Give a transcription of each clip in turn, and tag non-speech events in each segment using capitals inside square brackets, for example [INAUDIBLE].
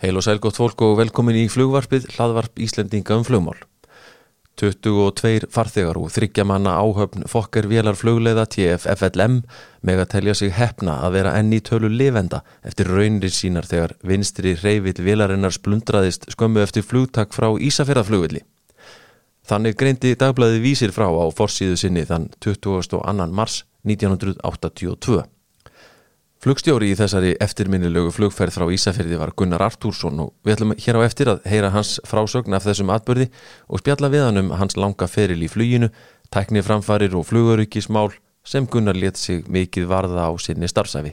Heil og sælgótt fólk og velkomin í flugvarpið hlaðvarp Íslendinga um flugmál. 22 farþegar og þryggja manna áhöfn fokker vélar flugleiða TFFLM meg að telja sig hefna að vera enni tölu lifenda eftir raunir sínar þegar vinstri reyfill vélarinnar splundraðist skömmu eftir flugtak frá Ísafjörðaflugvilli. Þannig greindi dagblæði vísir frá á forsíðu sinni þann 22. mars 1982. Flugstjóri í þessari eftirminnilögu flugferð frá Ísafjörði var Gunnar Artúrsson og við ætlum hér á eftir að heyra hans frásögn af þessum atbyrði og spjalla við hann um hans langa feril í fluginu, tækni framfarir og flugöryggismál sem Gunnar let sig mikið varða á sinni starfsæfi.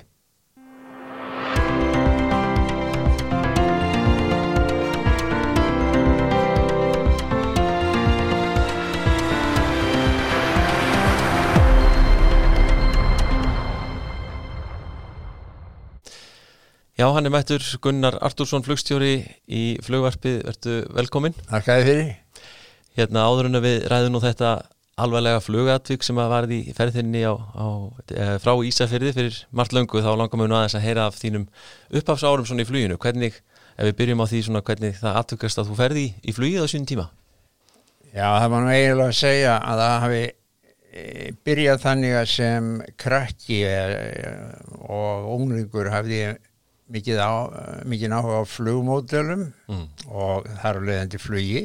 Já, hann er mættur Gunnar Artúrsson flugstjóri í flugvarpið, verðu velkomin. Takkaði fyrir. Hérna áður en við ræðum nú þetta alvarlega flugatvík sem að varði í ferðinni á, á, e, frá Ísafyrði fyrir margt löngu þá langar mjög aðeins að heyra af þínum upphafsárum svona í fluginu. Hvernig, ef við byrjum á því svona hvernig það atvökkast að þú ferði í, flugið á sínum tíma? Já, það var nú eiginlega að segja að það hafi e, byrjað þannig að sem krakki e, og unglingur hafði mikið, á, mikið áhuga á flugmódelum mm. og þar á leiðandi flugi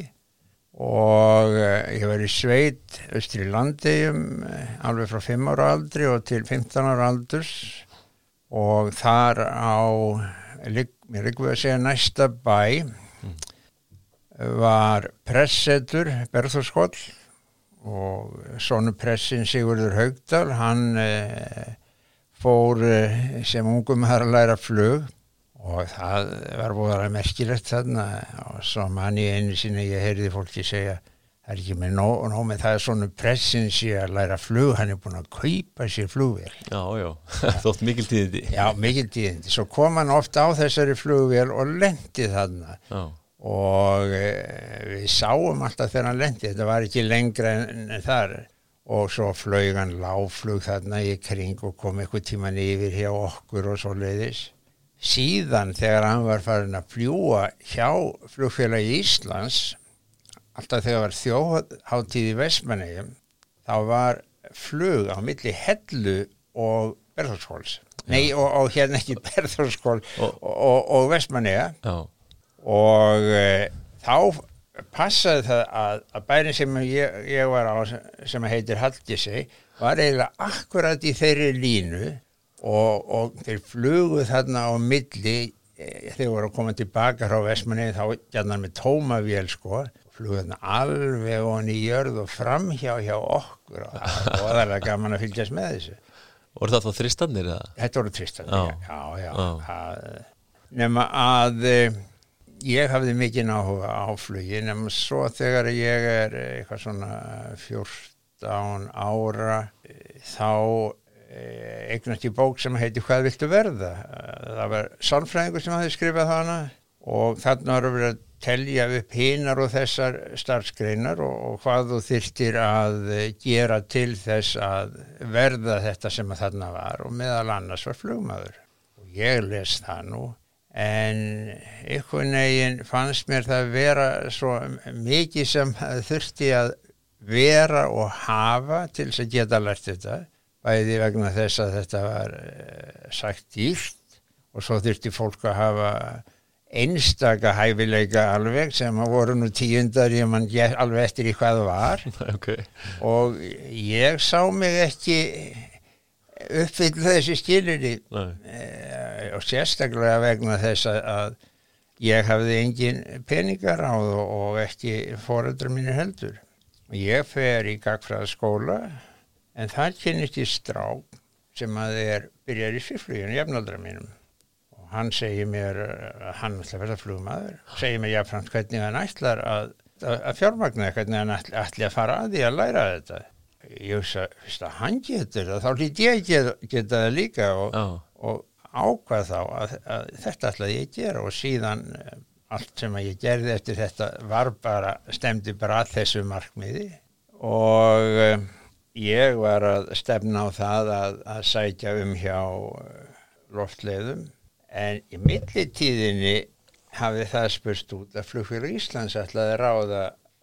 og uh, ég var í sveit östri landegjum alveg frá 5 ára aldri og til 15 ára aldurs og þar á mér líka við að segja næsta bæ mm. var pressetur Berðurskóll og sonu pressin Sigurður Haugdal hann uh, fór eh, sem ungum að læra flug og það var búin að vera merkilegt þarna og svo mann í einu sinni ég heyrði fólki segja það er ekki með nóg, nóg með það er svona pressins í að læra flug, hann er búin að kaupa sér flugvél. Já, já, [LAUGHS] þótt mikil tíðindi. Já, mikil tíðindi. Svo kom hann ofta á þessari flugvél og lendi þarna já. og e, við sáum alltaf þegar hann lendi, þetta var ekki lengra en, en þar og svo flög hann láflug þarna í kring og kom eitthvað tíman yfir hjá okkur og svo leiðis síðan þegar hann var farin að fljúa hjá flugfélagi Íslands alltaf þegar var þjóháttíð í Vestmannegjum þá var flug á milli Hellu og Berðarskóls nei og, og hérna ekki Berðarskól og, og, og Vestmannegja og e, þá passaði það að, að bærin sem ég, ég var á sem heitir Haldísi var eiginlega akkurat í þeirri línu og, og þeir fluguð þarna á milli e, þegar voru að koma tilbaka frá Vestmanni þá gætna með tómavél sko fluguð þarna alveg hann í jörð og framhjá hjá okkur og það var alveg gaman að fylgjast með þessu Voru það þá þristannir? Þetta voru þristannir, já, já, já. Nefna að e, ég hafði mikið áhuga á flugin en svo þegar ég er eitthvað svona 14 ára þá eh, eignast ég bók sem heiti Hvað viltu verða? Það var sálfræðingur sem hafi skrifað hana og þarna var að vera að telja upp hinnar og þessar starfskreinar og, og hvað þú þyrtir að gera til þess að verða þetta sem að þarna var. Og meðal annars var flugmaður. Og ég les það nú en einhvern veginn fannst mér það vera svo mikið sem þurfti að vera og hafa til þess að geta lært þetta bæði vegna þess að þetta var uh, sagt dýrt og svo þurfti fólk að hafa einstaka hæfileika alveg sem að voru nú tíundar ég mann alveg eftir í hvað var [LAUGHS] okay. og ég sá mig ekki uppfyll þessi skilinni e, og sérstaklega vegna þess að, ég hafði engin peningar á það og ekki foreldrar mínu heldur. Ég fer í gagfræðaskóla en það kynist í strák sem að er byrjar í sýfluginu, jafnaldra mínum. Og hann segir mér að hann ætla að verða flugmaður, segir mér jáfnframt hvernig hann ætlar að, að fjármagna hvernig hann ætla að fara að því að læra þetta ég hugsa, fyrst að hann getur það, þá hlýtt ég geta, geta það líka og, og ákvað þá að, að þetta ætlaði ég að gera og síðan eh, allt sem ég gerði eftir þetta var bara, stemdi bara að þessu markmiði og um, ég var að stefna á það að, að sætja um hjá uh, loftleiðum. En í millitíðinni hafði það spurst út að flugfélag Íslands ætlaði ráða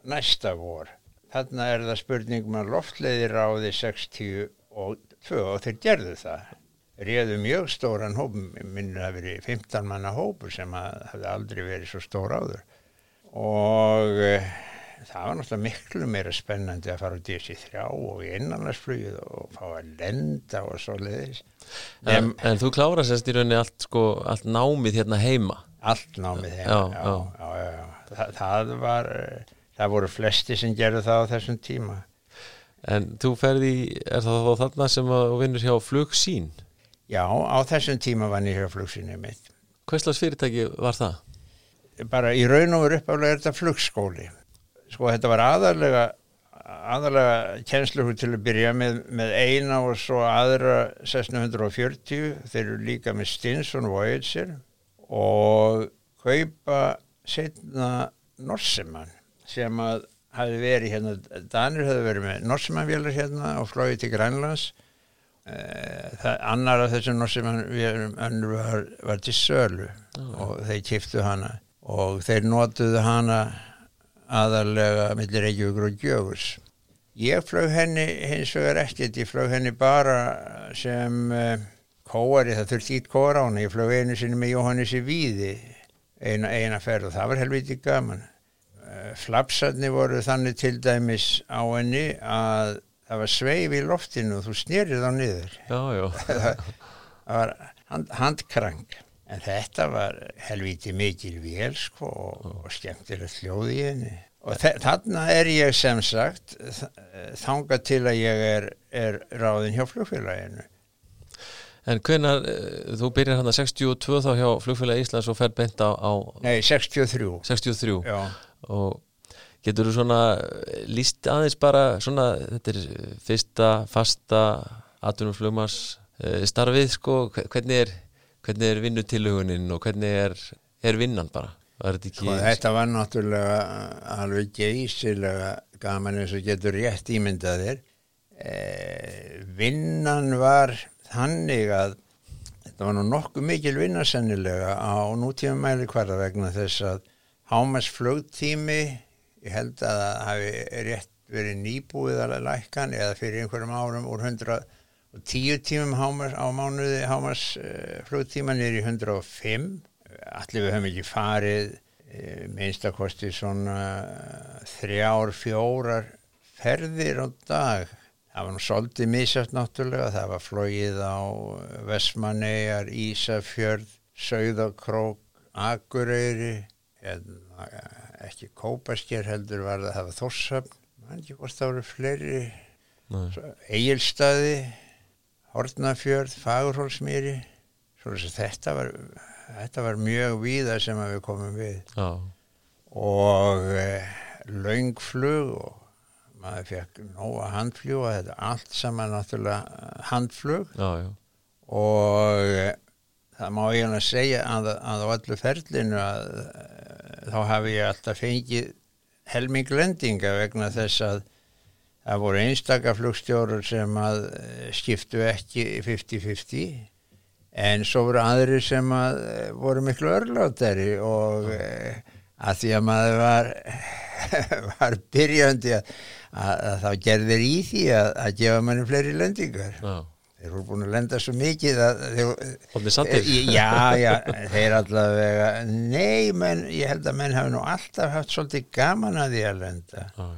næsta vor. Þarna er það spurningum að loftleiði ráði 60 og 2 og þeir gerðu það. Réðu mjög stóran hóp, minnur að veri 15 manna hópur sem hafði aldrei verið svo stór áður og e, það var náttúrulega miklu meira spennandi að fara á DC-3 og í innanlandsflugið og fá að lenda og svo leiðis. En, en, þú klára sérst í rauninni allt, sko, allt námið hérna heima? Allt námið heima, já. já, já, já, já. Það, það var, það voru flesti sem gerðu það á þessum tíma. En þú ferði, er það þá þarna sem að vinnur hjá flugsín? Já, á þessum tíma vann ég hjá flugsínu mitt. Hvað slags fyrirtæki var það? Bara í raun og veru uppálega er þetta flugskóli. Sko þetta var aðalega, aðalega kjensluhu til að byrja með, með eina og svo aðra 1640. Þeir eru líka með Stinson Voyager og kaupa setna Norsemann sem að hafi verið hérna, Danir hafi verið með Norsemannvélar hérna og flóið til Grænlands. Eh, það, annar af þessum Norsemannvélum var, var til Sölu oh. og þeir kiftu hana og þeir notuðu hana aðalega millir Reykjavíkur og Gjögurs. Ég flög henni hins vegar ekkert, ég flög henni bara sem uh, kóari, það þurfti ít kóra á hana, ég flög einu sinni með Jóhannessi Víði eina, eina ferð og það var helviti gaman. Eh, flapsarni voru þannig til dæmis á henni að það var sveif í loftinu og þú snýrið á niður. Já, já. [LAUGHS] það var hand, handkrang en þetta var helviti mikil vél sko, og, og skemmtilegt hljóð í henni. Og þarna er ég sem sagt þanga til að ég er, er ráðin hjá flugfélaginu. En hvenar, eh, þú byrjar hann að 62 þá hjá flugfélagi Íslands og fer beint á, á Nei, 63 63 Já og getur þú svona líst aðeins bara svona þetta er fyrsta fasta atvinnumflugmars eh, starfið sko, hvernig er, hvernig er vinnutilhugunin og hvernig er, er vinnan bara? Var þetta, ekki... Sko, þetta var náttúrulega alveg geysilega gaman eins og getur rétt ímyndaðir eh, vinnan var þannig að þetta var nú nokkuð mikil vinnasennilega á nútíma mæli hverja vegna þess að Hámas flögtími, ég held að það hafi rétt verið nýbúið að lækkan eða fyrir einhverjum árum úr 110 tímum hámas á mánuði hámas uh, flögtíman er í 105. Allir við höfum ekki farið uh, minnstakosti svona þrjár, fjórar ferðir á dag. Það var nú svolítið misjátt náttúrulega, það var flóið á Vestmannegar, Ísafjörð, Söðakrók, Akureyri ekki Kópasker heldur var það að hafa Þorsöfn mann ekki hvort það voru fleiri. Egilstaði Hortnafjörð, Fagurhólsmýri. Þetta var þetta var mjög víða sem við komum við. Já. og eh, laungflug og maður fekk nóga handfljúa þetta allt saman náttúrulega handflug. Já, já. og eh, það má ég segja að, að á allu ferlinu að þá hafi ég alltaf fengið helming lendinga vegna þess að það voru einstakaflugstjórur sem að eh, skiptu ekki 50-50 en svo voru aðri sem að eh, voru miklu örlátari og uh, að því að maður var [LAUGHS] var byrjandi að, að, að þá gerðir í því að, að gefa manni fleiri lendingar. Já þeir voru búin að lenda svo mikið að þeir, já, já, þeir allavega nei, menn, ég held að menn hafi nú alltaf haft svolítið gaman að því að lenda. Ah,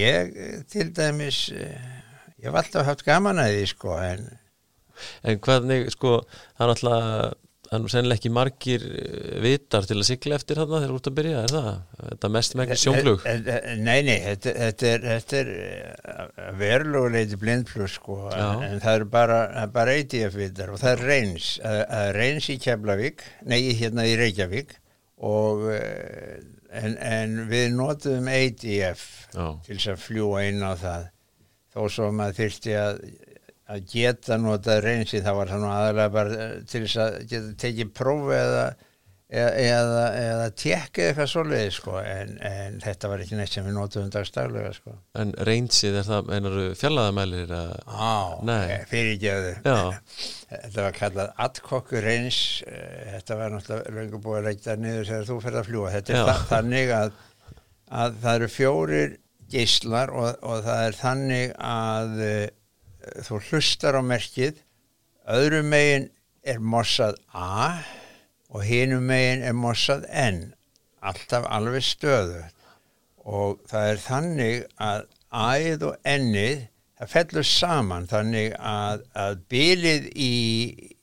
ég, til dæmis eh, ég hef alltaf haft gaman að því, sko en, en hvernig, sko það er alltaf það er nú sennileg ekki margir eh, vitar til að sigla eftir þarna þegar ert að byrja, er það? Þetta mest með ekki sjónflug? Nei, nei, þetta, þetta er, er eh, veruleguleiti blindflug sko, en, en það er bara, bara ATF vitar og það er reyns, reyns í Keflavík, nei, hérna í Reykjavík og eh, en, en við notum Já. til þess að fljúa inn á það þó svo maður þyrsti að að geta notað reynsi það var þannig aðalega bara eh, til þess að geta tekið prófi eða, eða, eða, eða tekið eitthvað svoleiði sko en, en þetta var ekki neitt sem við nótum dagstaglega sko. En reynsið er það einaru fjallaðamælir Á, fyrirgjöðu [LAUGHS] Þetta var kallað adkokkur reyns eh, þetta var náttúrulega lengur búið að leita niður þegar þú ferð að fljúa þetta er það, þannig að, að það eru fjórir geyslar og, og það er þannig að þú hlustar á merkið. Öðru megin er mossað A og hinum megin er mossað N. Alltaf alveg stöðu og það er þannig að æð og ennið það fellur saman þannig að, að bylið í,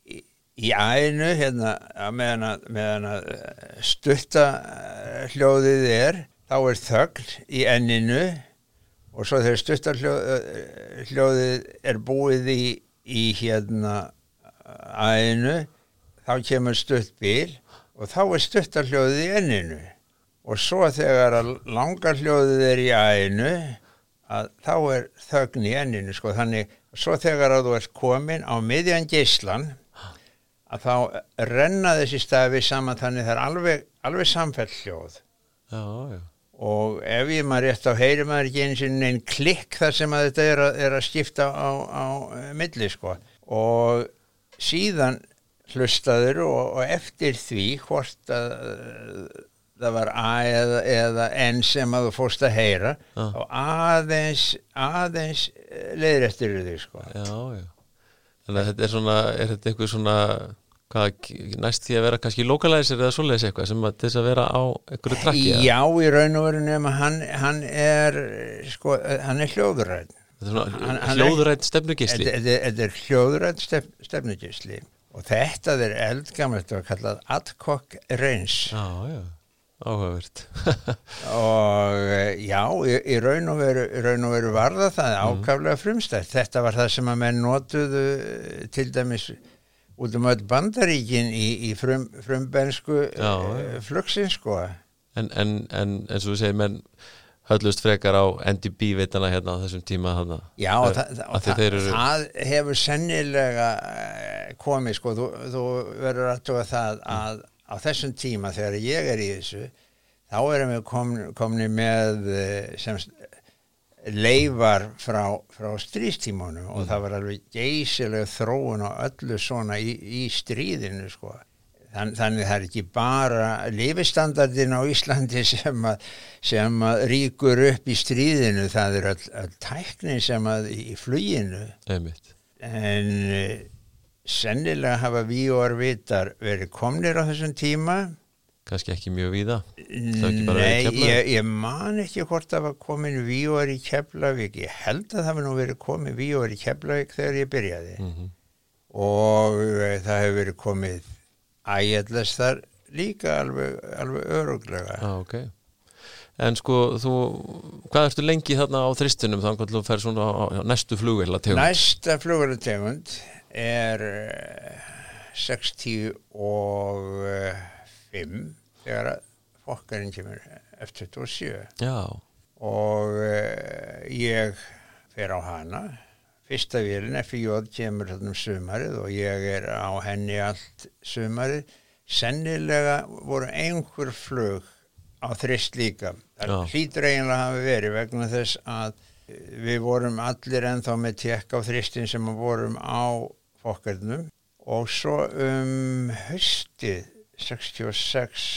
í, í æðinu hérna, meðan að, með að eh, stutta eh, hljóðið er þá er þögl í enninu og svo þegar stutta hljóð, eh, er búið í, í hérna æðinu þá kemur stutt bíl og þá er stuttarhljóðið í enninu og svo þegar langar hljóðið er í æinu að þá er þögn í enninu sko þannig svo þegar að þú ert komin á miðjan geyslan að þá renna þessi stafi saman þannig það er alveg, alveg samfell hljóð já, já. Og ef ég maður rétt á heyri maður ekki eins og einn klikk þar sem að þetta er að, er að skipta á, á milli sko og síðan hlustaður og, og eftir því hvort að það var A eða, eða N sem að þú fórst að heyra ah. og aðeins aðeins leiðir eftir því sko. Já, já. Þannig að þetta er svona, er þetta eitthvað svona hvað, næst því að vera kannski lokalæsir eða svoleiðis eitthvað sem að þess að vera á einhverju trakki? Já, í raun og veru nefn að hann, hann er sko, hann er hljóðuræð Hljóðuræð stefnugisli? Þetta er hljóðuræð stef, stefnugisli og þetta er eldgamlega þetta var kallað adcock reyns Já, já, áhugavert [LAUGHS] og eh, já í, í raun og veru, raun og veru varða það mm. ákaflega frumstætt þetta var það sem að menn notuðu eh, til dæmis út um öll bandaríkin í, í frum, frumbensku uh, flugsin sko. En, en, en eins og þú segir menn höllust frekar á NDB veitana hérna á þessum tíma hana. Já, og, það, og það, eru... það hefur sennilega eh, komið, sko, þú, þú verður aðtóa það að á þessum tíma þegar ég er í þessu þá erum við komni, komni með eh, sem leifar frá, frá strístímanum mm. og það var alveg geysilega þróun og öllu svona í, í stríðinu, sko Þann, þannig það er ekki bara lifistandardin á Íslandi [LAUGHS] sem að, sem að ríkur upp í stríðinu, það er all, all tækni sem að í fluginu Einmitt. en eh, sennilega hafa við og orvitar verið komnir á þessum tíma kannski ekki mjög víða Nei, ég, ég man ekki hvort það var komin er í Keflavík ég held að það var nú verið komin er í Keflavík þegar ég byrjaði mm -hmm. og e, það hefur verið komið ægjallast þar líka alveg, alveg öruglega ah, okay. En sko þú, hvað ertu lengi þarna á þristunum þannig að þú fer svona á næstu flugveila tegund? Næsta flugveila tegund er 60 og 5 þegar fokkarinn kemur F27 Já. og uh, ég fer á hana. Fyrsta vélina FIJ kemur þarna um sumarið og ég er á henni allt sumarið. Sennilega voru einhver flug á þrist líka. Það hlýtur eiginlega hafi verið vegna þess að við vorum allir ennþá með tekka á þristin sem vorum á fokkarnum. Og svo um höstið 66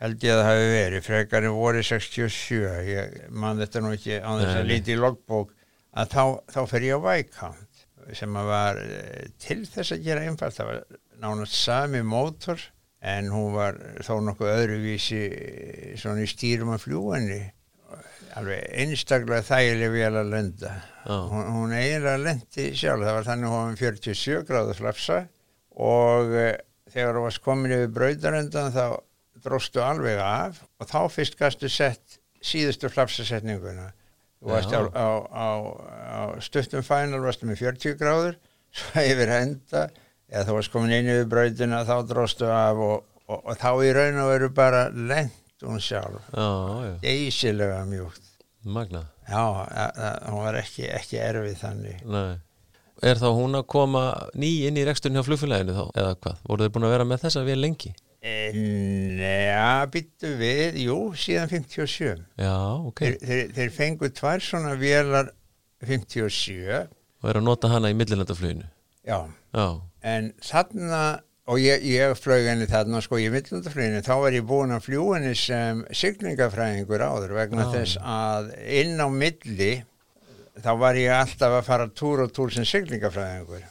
held ég að það hafi verið frekarinn voru 67 ég man þetta nú ekki á þess að líti í logbók. Að þá, þá fer ég á Vækant sem að var eh, til þess að gera einfalt, það var nánast sami mótor en hún var þó nokkuð öðruvísi eh, svona í stýrum af fljúanni alveg einstaklega þægileg vel að lenda. Oh. hún, hún eiginlega lendi sjálf, það var þannig hún var 47 gráður flapsa og e, þegar hún var komin yfir braudaröndan þá dróstu alveg af og þá fyrst gastu sett síðustu flapsasetninguna Þú varst á, á, á, á stuttum fænal, varst með 40 gráður, [LAUGHS] svo yfir henda, eða þú varst komin inn yfir bröðina, þá dróstu af og, og, og þá í raun og veru bara lengt hún sjálf. Eisilega mjúkt. Magna. Já, hún var ekki, ekki erfið þannig. Nei. Er þá hún að koma ný inn í reksturinn hjá flugfélaginu þá, eða hvað? Voru þið búin að vera með þessa við lengi? Nei, byttu við, jú, síðan 57. Já, ok. Þeir, þeir, þeir fengu tvær svona vélar 57. Og er að nota hana í millinandafluginu? Já. Já. En þarna, og ég, ég flög henni þarna sko í millinandafluginu, þá var ég búin að fljúa henni sem syklingafræðingur áður vegna Já. þess að inn á milli, þá var ég alltaf að fara túr og túr sem syklingafræðingur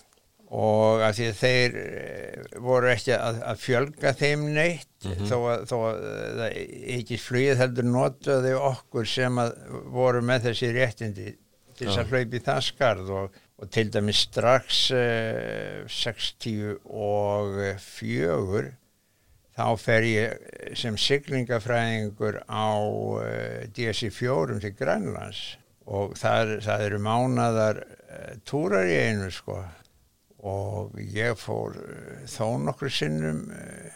og að því að þeir eh, voru ekki að, að fjölga þeim neitt þó að, þó að eh, það ekki flugið heldur notaði okkur sem að voru með þessi réttindi til þess að hlaupi það skarð. Og, og til dæmis strax eh, 60 og fjögur þá fer ég sem siglingafræðingur á eh, DSI-4 til Grænlands og það, það eru mánadar eh, túrar í einu sko. Og ég fór eh, þó nokkru sinnum eh,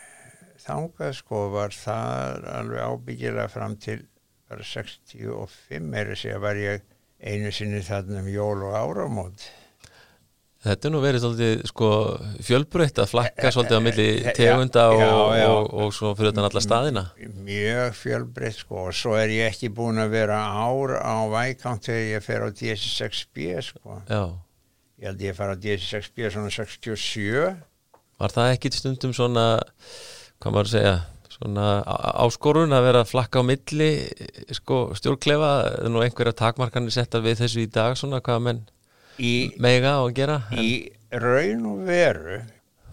þangað sko var það alveg ábyggilega fram til bara 65 er að segja var ég einu sinni þarna um jól og áramót Þetta er nú verið svolítið sko fjölbreytt að flakka svolítið á milli Já, tegunda og, já, já. og, og svo fyrir utan alla staðina. mjög fjölbreytt sko og svo er ég ekki búin að vera ár á vækant þegar ég fer á DS6B sko Já. ég held ég fara á DS6B svona 67 Var það ekki stundum svona, hvað maður að segja, svona áskorun að vera að flakka á milli sko stjórnklefa, er nú einhverja takmarkanir settar við þessu í dag svona hvað menn í mega og gera? En, Í raun og veru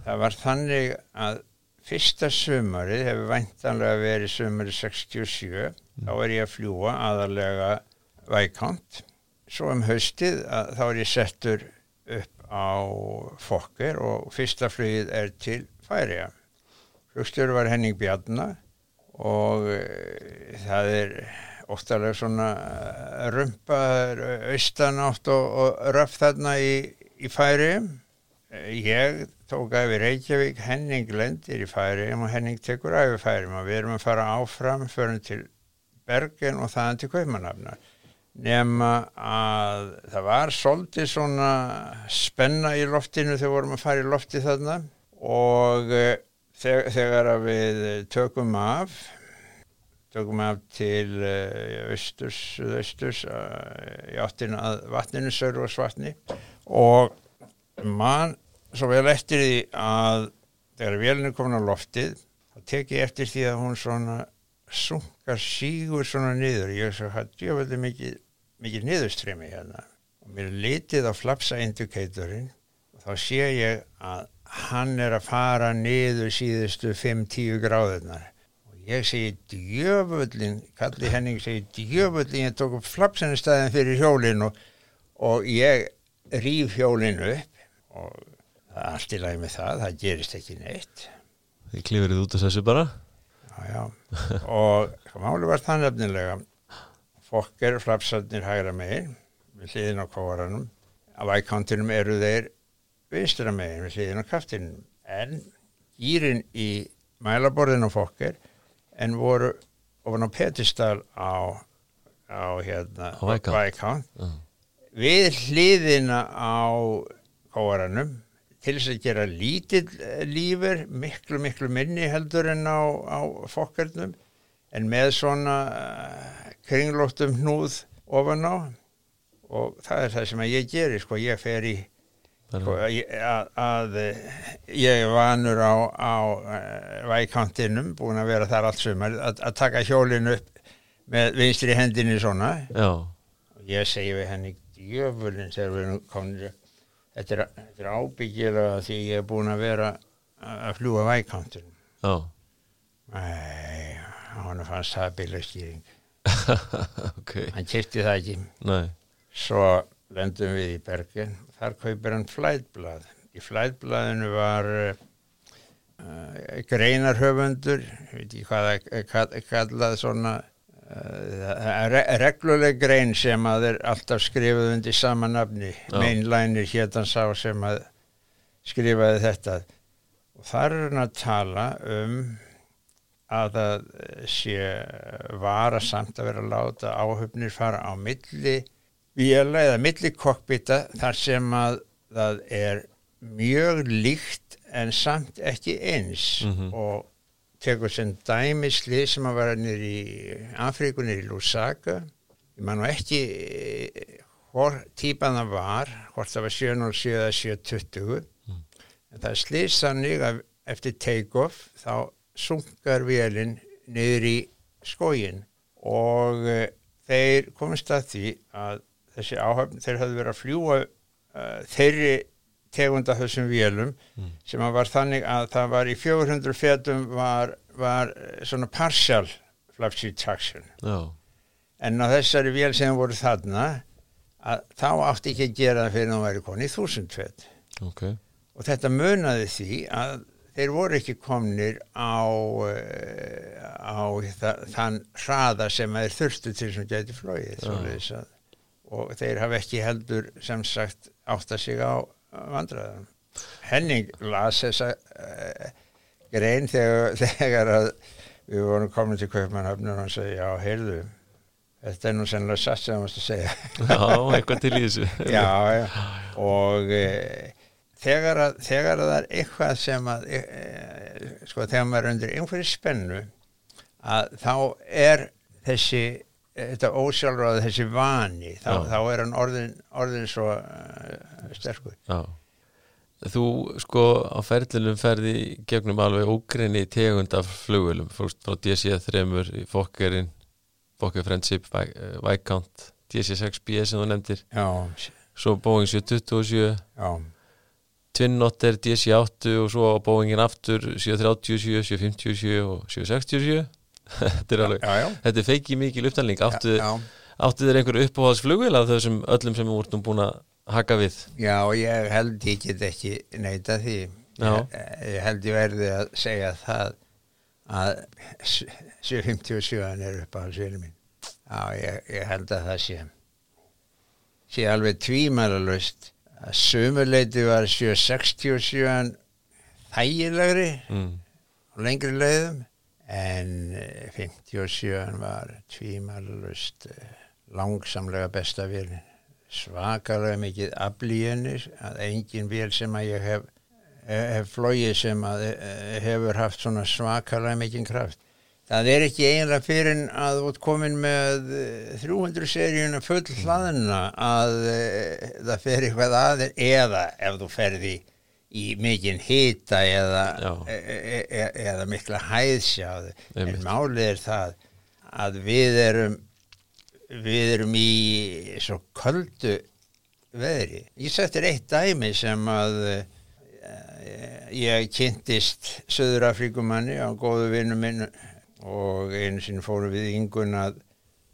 það var þannig að fyrsta sumarið hefur væntanlega verið sumarið 67 þá er ég að fljúa aðalega vækant svo um haustið að, þá er ég settur upp á fokker og fyrsta flugið er til Færiða flugstjóru var Henning Bjarnar og e, það er óttalega svona eh, rumpaður austanátt og, og röf þarna í, í Færiðum ég tók æfi Reykjavík Henning lendir í Færiðum og Henning tekur æfi Færiðum og við erum að fara áfram förum til Bergen og þaðan til Kaupmannafnar nema að það var svolítið svona spenna í loftinu þegar vorum að fara í lofti þarna og eh, þegar, þegar að við tökum af tökum af til uh, austurs, austurs uh, í áttina að vatninu, Sörvarsvatni og mann svo vel eftir því að þegar vélinu komin á loftið þá tek ég eftir því að hún svona sunkar sígur svona niður. Ég svo hætti djöföldi mikið mikið niðurstremi hérna. Og mér litið á flapsa indicatorinn og þá sé ég að hann er að fara niður síðustu 5-10 gráðunar ég segi djöfullin Kalli Henning segi djöfullin ég tók upp flapsinu staðin fyrir hjólin og, og ég rýf hjólin upp og það er allt í lagi með það það gerist ekki neitt Þið klifrið út af þessu bara? já, já. og máli var það nefnilega fokker flapsarnir hægra megin við hliðin á kóaranum á vækantinum eru þeir vinstra megin við hliðin á kaftinum en gýrin í mælaborðin á fokker en voru ofan á petistal á, á hérna vækant Já. við hliðina á kóaranum til þess að gera lítill eh, lífur, miklu, miklu minni heldur en á, á fokkernum en með svona uh, kringlóttum hnúð ofan á. Og það er það sem ég geri, sko, ég fer í sko, að, að eh, ég er vanur á, á uh, vækantinum, búin að vera þar allt sumar, að, að taka hjólinu upp með vinstri hendinni svona. Já, og ég segi við henni djöfulinn þegar við erum komin þetta er, er ábyggilega því ég er búin að vera að fljúa vækantin já. Nei, hann fannst það bílaskýring [LAUGHS] Ok, hann kipti það ekki. Nei. Svo lendum við í Bergen þar kaupir hann flætblað í flætblaðinu var uh, greinarhöfundur ég veit ekki hvað það er kall- kallað svona uh, re regluleg grein sem að er alltaf skrifuð undir sama nafni. Mainlænir hétan sá sem að skrifaði þetta. Og þar er hann að tala um að það sé varasamt að vera láta áhöfnir fara á milli véla eða milli kokkbita þar sem að það er mjög líkt en samt ekki eins Mhm. og tekur sem dæmisli sem að vera nýri í Afríku, nýri í Lusaka ég man nú ekki hvort típan það var hvort það var 707 eða 720 mm. en það slýst sannig að eftir take-off þá sunkar vélinn niður í skógin og uh, þeir komist að því að þessi áhöfn, þeir hafði verið að fljúa uh, þeirri tegunda þessum vélum mm. sem var þannig að það var í 400 fetum var, var eh, svona partial flaps retraction oh. en á þessari vél sem voru þarna að þá átti ekki að gera það fyrir að það væri koni í 1000 fet okay. og þetta munaði því að þeir voru ekki komnir á, uh, á það, þann hraða sem þeir þurftu til sem geti flóið oh. Og þeir hafa ekki heldur sem sagt átt að sig á vandraðum Henning las þessa uh, grein þegar, [LAUGHS] þegar að við vorum komin til Kaupmannhafnur og hann segi já, heyrðu þetta er nú sennilega satt sem það mást að segja. [LAUGHS] Já, eitthvað til í þessu. [LAUGHS] Já, já, og uh, þegar, að, þegar að það er eitthvað sem að uh, sko, þegar maður er undir einhverju spennu að þá er þessi þetta ósjálfráð þessi vani þá, þá er hann orðin, orðin svo uh, sterkur. Já. Þú sko á ferðlunum ferði gegnum alveg ógrinni tegund af flugulum frá DC-3 Fokkerinn Fokker Friendship, eh, Viscount DC-6B sem þú nefndir. Já. svo Boeing 727 Twin Otter DC-8 og svo Boeingin aftur 737, 757 og 767 þetta er alveg, já, já. þetta er feikið mikið upptalning, áttu, áttu þér einhver uppáhaldsflugvel af þessum öllum sem við vortum búin að haka við? Já, ég held ég get ekki neyta því ég, ég held ég verði að segja það að 757 er uppáhaldsvelin mín já, ég, ég held að það sé sé alveg tvímælalust að sumuleiti var 767 þægilegri mm. og lengri leiðum en 57 eh, var tvímalust eh, langsamlega besta vélin svakalega mikið aflíðinni að engin vél sem að ég hef, eh, hef flóið sem að hefur haft svona svakalega mikið kraft. Það er ekki einlega fyrir að ert komin með 300 seríuna full hlaðina að það fer eitthvað aðeins eða ef þú ferði í mikinn hýta eða, e, e, e, eða mikla hæðsjáðu en málið er það að við erum við erum í svo köldu veðri. Ég settir eitt dæmi sem að ég kynntist Söður Afríkumanni á góðu vinnu minn og einu sinni fóru við yngun að,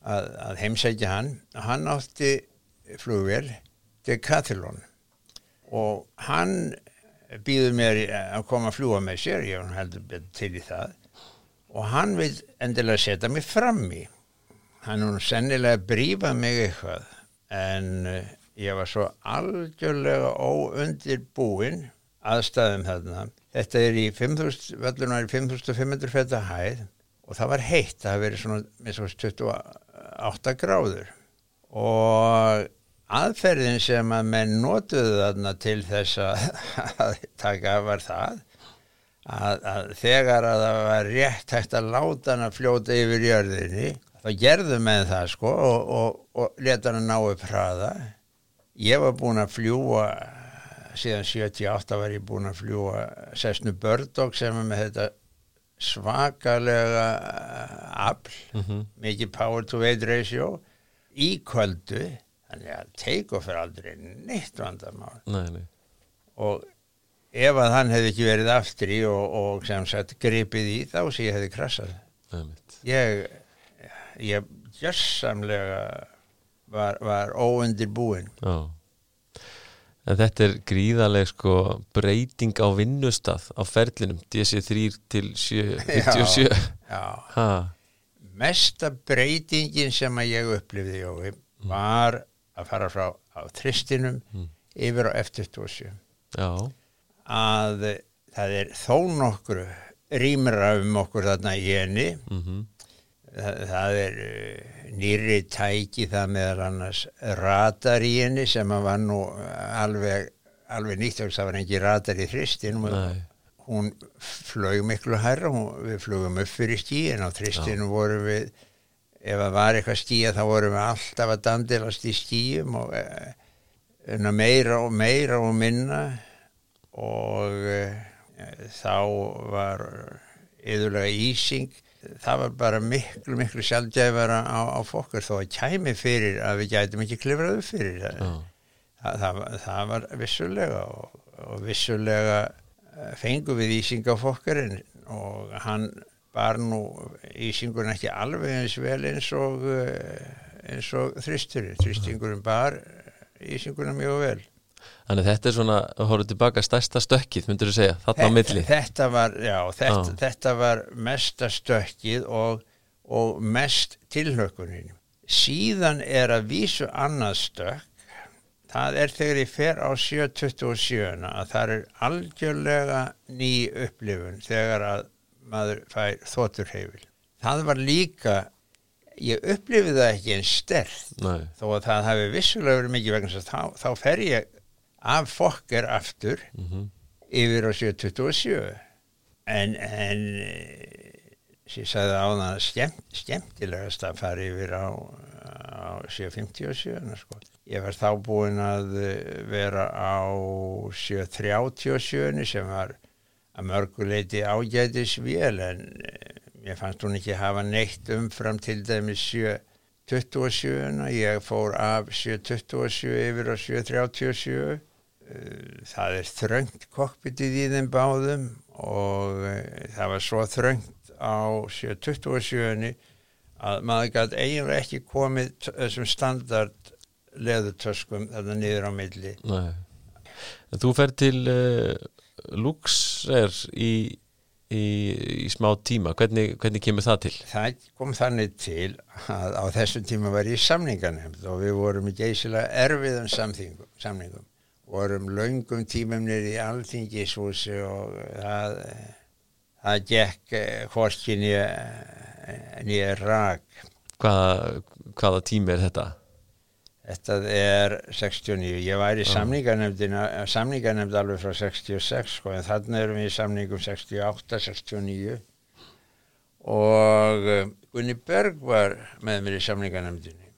að, að heimsækja hann. Hann átti flugvel til Kathilón og hann býður mér að koma að fljúa með sér ég heldur til í það. Og hann vil endilega setja mig fram í. Hann er sennilega brífa mig eitthvað en uh, ég var svo algjörlega óundir búin aðstæðum þarna. Þetta er í 5.000 vellunar í 5.500 feta hæð og það var heitt, það verið svona 28 gráður. Og aðferðin sem að menn notuðu þarna til þess að [LAUGHS] taka var það að, að þegar að það var rétt hægt að láta hann að fljóta yfir jörðinni þá gerðu með það sko og, og, og leta hann að ná upp hraða ég var búin að fljúa síðan 78 var ég búin að fljúa Sessnu Bördók sem er með þetta svakalega afl mm -hmm. mikið power to weight ratio í kvöldu þannig að take-off er aldrei neitt vandamál. Nei, nei. og ef að hann hefði ekki verið aftur í og, og sem sagt gripið í þá sé ég hefði krassað. Ég ég jössamlega var, var óundir búin Já. en þetta er gríðarlega sko breyting á vinnustaf á ferlinum DC3 til 57 [LAUGHS] já, já. mesta breytingin sem að ég upplifði Jói, var að fara frá á tristinum mm. yfir á F27 að það er þó nokkru rýmra um okkur þarna í henni. Mm -hmm. það, það er uh, nýri tæki það meðal annars radar í henni sem að var nú alveg, alveg nýtt það var ekki radar í tristinum hún flög miklu herra, hún, við flögum upp fyrir skíin á tristinu vorum við ef það var eitthvað skíja þá vorum við alltaf að dandilast í skíjum og e, meira og meira og minna. Og e, þá var yðurlega ísing. Það var bara miklu miklu sjálfgæfara á, á fokkur þó að kæmi fyrir að við gætum ekki klifraðu fyrir það, það, það, það var vissulega og, og vissulega eh, fengu við ísing á fokkurinn og hann bar nú ísingurinn ekki alveg eins vel eins og eh, eins og þristurinn þristingurinn bar ísingurinn mjög vel. Þannig þetta er svona, horfa tilbaka stærsta stökkið, myndur þú segja, þarna á milli? Þetta var, já, þetta, þetta var mesta stökkið og, og mest tilhökunin síðan er að vísu annað stökk. Það er þegar ég fer á 727 að það er algjörlega ný upplifun þegar að maður fær þoturheifil það var líka ég upplifið það ekki en stert þó að það hafi vissulega verið mikið vegna þá, þá fer ég af fokker aftur mm -hmm. yfir á 727 en en sem ég sagði á það skemmt, skemmtilegast að fara yfir á, á 757 sko. ég var þá búin að vera á 737 sem var að mörguleiti ágætis vel en ég fannst hún ekki hafa neitt umfram til dæmis 727 ég fór af 727 yfir á 737 það er þröngt kokpitið í þeim báðum og eh, það var svo þröngt á 727 að maður gæti eiginlega ekki komið þessum standard leðutöskum þarna niður á milli. Nei. Þú fer til uh, Luxer í, í, í smá tíma hvernig, hvernig kemur það til? Það kom þannig til að á þessum tíma var ég samninganemnd og við vorum í geysilega erfiðum samningum vorum laungum tímumnir í alþingishúsi og það, það gekk hvorki nýja rak. Hvaða, hvaða tími er þetta? Þetta er 69. Ég var í samningarnemnd alveg frá 66 sko en þannig erum við í samningum 68, 69 og eh, Gunni Berg var með mér í samningarnemndinni.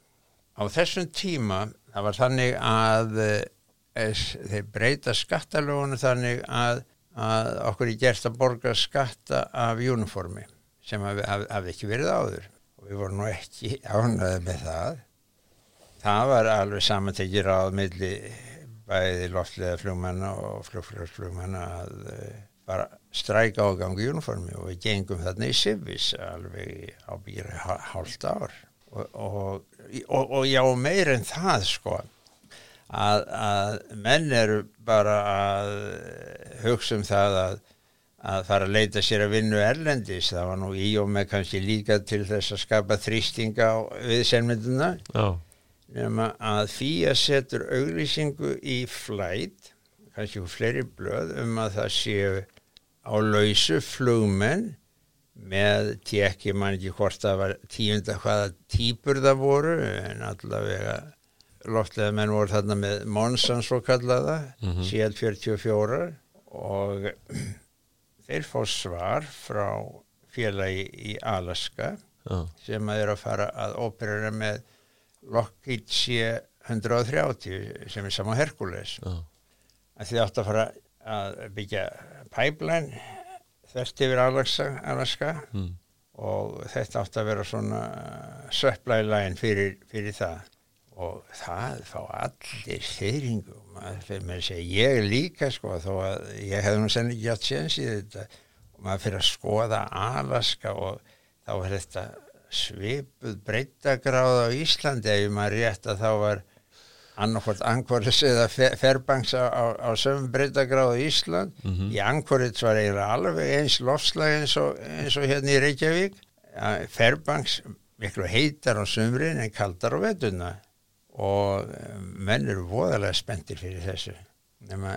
Á þessum tíma það var þannig að eh, þeir breyta skattalögunum þannig að, að okkur er gert að borga skatta af uniformi sem hafði haf, haf ekki verið áður og við vorum nú ekki ánaði með það það var alveg samantekir á milli bæði loftlega flugmanna og flugflugmanna að uh, bara stræka á gangi uniformi og við gengum þarna í Sivis alveg á býri hálft ár. Og, og, og, og já meir en það sko að, að menn eru bara að hugsa um það að, að fara að leita sér að vinna erlendis, það var nú í og með kannski líka til þess að skapa þrýstinga við senmynduna nema að fýja setur auglýsingu í flætt kannski fleri blöð um að það séu á lausu flugmenn með tjekki mann ekki hvort það var tíunda hvaða típur það voru en allavega loftlega menn voru þarna með Monsan svo kallaða mm -hmm. CL44 og [CLEARS THROAT] þeir fá svar frá félagi í Alaska oh. sem að er að fara að óperera með Lockheed C-130 sem er saman Herkules að þið átt að fara að byggja pipeline þvert yfir Alaska, Alaska. Mm. og þetta átt að vera svona supply line fyrir, fyrir það. Og það fá allir þeyringum maður fyrir með að segja ég líka sko þó að ég hef nú senni ekki átt séns í þetta. Og maður fyrir að skoða Alaska og þá er þetta svipuð breytagráð á Íslandi ef maður rétt að þá var annarkvæmt Angkorits eða Fairbanks á, á, á sömum breytagráð á Ísland. Mm -hmm. í Angkorits var eiginlega alveg eins lofslag eins og, eins og hérna í Reykjavík. Fairbanks miklu heitar á sömrin en kaldar á vetuna og eh, menn eru voðalega spenntir fyrir þessu. Nema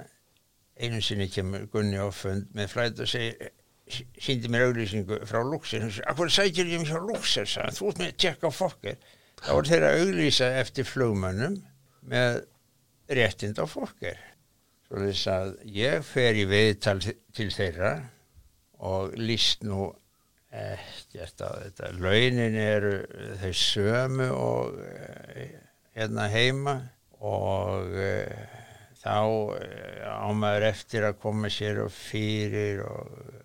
einu sinni kemur Gunni á fund með flæð og segir síndi mér auglýsingu frá Luxir hvað sækir ég mér frá Luxir þú ert með að tjekka á fokkir þá er þeirra auglýsa eftir flugmönnum með réttind á fokkir svo þess að ég fer í viðtal til þeirra og líst nú ekkert á þetta. Launin eru þau sömu og eh, hérna heima og uh, þá uh, ámaður eftir að koma sér og fyrir og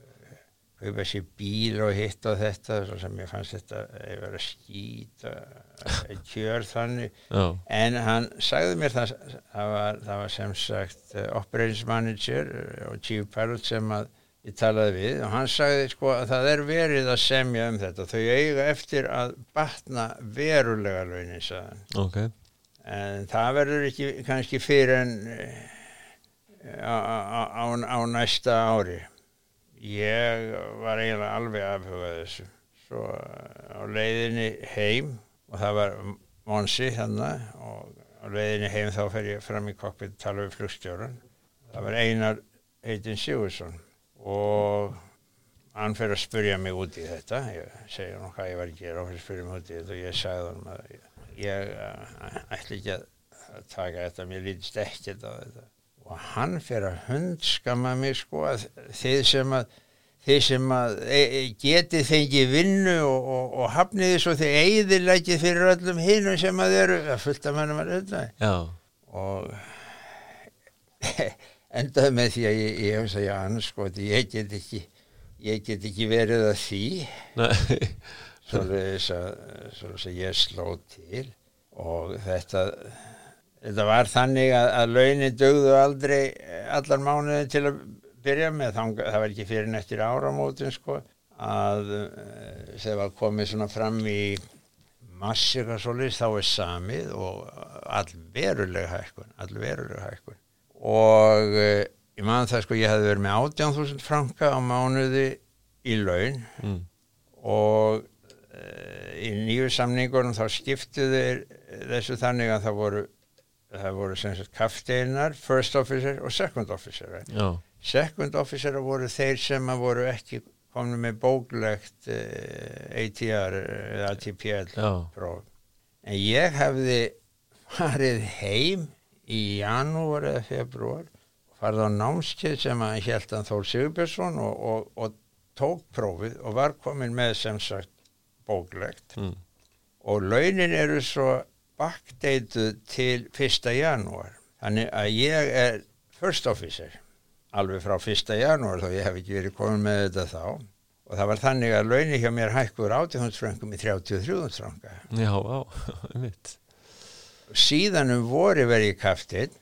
kaupa sér bíl og hitt og þetta sem ég fannst þetta að vera skýt [LAUGHS] kjör þannig Já. en hann sagði mér það það var, það var sem sagt uh, operations manager og chief pilot sem að ég talaði við og hann sagði sko að það er verið að semja um þetta þau eiga eftir að batna verulega launin okay. en það verður ekki kannski fyrir en uh, á, á, á, á næsta ári ég var eiginlega alveg afhugað þessu. Svo á leiðinni heim og það var Monsi þannig og á leiðinni heim þá fer ég fram í kokpið að tala við flugstjóran það var Einar Heitin Sigursson og hann fer að spurja mig út í þetta. Ég segja hann hvað ég var að gera og fyrir að spurja mig út í þetta og ég sagði hann að ég, ég ætla ekki að taka þetta mér lítist ekkert á þetta og hann fyrir að hundskama mig sko að þeir sem að þeir sem að e, e geti þengi vinnu og, og, og hafniði svo þeir eigðileggi fyrir öllum hinnum sem að eru að fullta mannum að öllum og [LAUGHS] endaði með því að ég hef að segja annars sko að ég get ekki ég get ekki verið að því. Svo að ég sló til og þetta þetta var þannig að, að launin dögðu aldrei allar mánuðin til að byrja með. Það, það var ekki fyrir nættir áramótin sko að það var komið svona fram í massika solis þá er samið og allverulega hækkun allverulega hækkun. Og eh, ég man það sko ég hefði verið með 18.000 franka á mánuði í laun. Mm. og e, í nýju samningunum þá skiptuðu þessu þannig að það voru það voru sem sagt kafteinar, first officer og second officer right? second officer voru þeir sem voru ekki komið með bóklegt uh, ATR eða ATPL próf en ég hefði farið heim í janúar eða februar farið á námskeið sem að held að Þór Sigurbjörnsson og, og, og tók prófið og var komin með sem sagt bóklegt mm. og launin eru svo backdateuð til 1. janúar þannig að ég er first officer alveg frá 1. janúar þó ég hef ekki verið komin með þetta þá og það var þannig að launir hjá mér hækkur 80.000 frangum í 33.000 franga Já, á, [LAUGHS] mitt Síðan um voru verið í kaftinn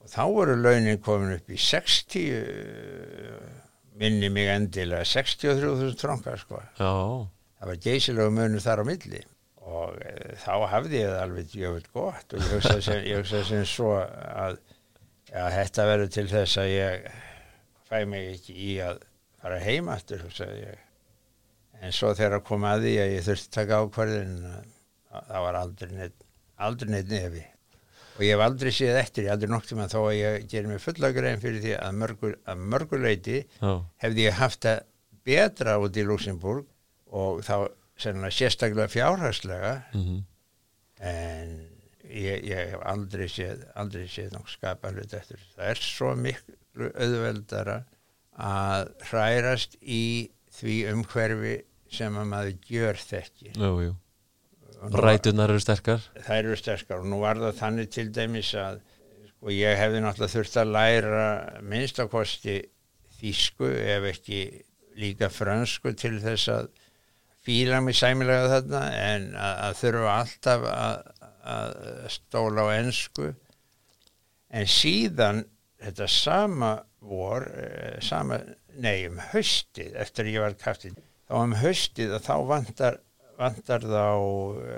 og þá voru launin komin upp í 60 minni mig endilega 63.000 franga sko Já. það var geysilega munur þar á milli og e, þá hafði ég það alveg jöfnveld gott og ég hugsaði sem, ég hugsaði sem svo að ja, þetta verður til þess að ég fæ mig ekki í að fara heima aftur en svo þegar að koma að því að ég þurfti að taka ákvarðin það var aldrei neitt aldrei neitt nefi. Og ég hef aldrei séð eftir, ég aldrei noktið maður þó að ég gerir mig fulla grein fyrir því að, mörgur, að mörguleiti hefði ég haft það betra út í Luxemburg og þá sennilega sérstaklega fjárhagslega mm -hmm. en ég, ég hef aldrei séð aldrei séð nokkuð skapanlut eftir. Það er svo miklu auðveldara að hrærast í því umhverfi sem að maður gjör þekki Rætunar eru sterkar. Það eru sterkar og nú var það þannig til dæmis að sko, ég hefði náttúrulega þurft að læra minnstakosti þýsku ef ekki líka fransku til þess að fíla mig sæmilega þarna en að, að þurfa alltaf að, að stóla á ennsku en síðan þetta sama vor eh, sama, nei um höstið eftir ég var kaftið þá um höstið að þá vantar, vantar þá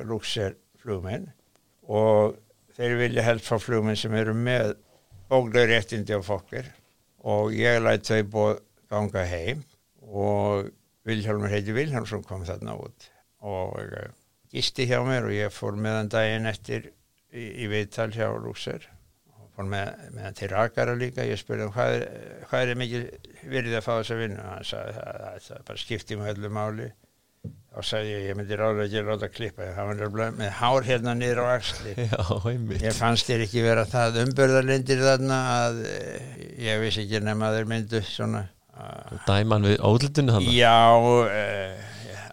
lúkser flugmenn og þeir vilja helst fá flugmenn sem eru með bóklega réttindi á fokkir og ég lætt þau búið ganga heim og Vilhelmur heiti Vilhelmsson kom þarna út og uh, gisti hjá mér og ég fór meðan daginn eftir í, í viðtal hjá Lúser og fór með, meðan til Rakara líka. Ég spurði hann hvað hvað er mikið virðið að fá þess að vinna og hann sagði það, það, bara skipti með öllu máli. Þá sagði ég, ég myndi ráðlega ekki ráða að klippa það var nefnilega með hár hérna niður á axli. [LAUGHS] Já, ég fannst þér ekki vera það umbörðalindir þarna að eh, ég vissi ekki nema að þeir myndu svona Dæman við óldutinu þannig Já, uh,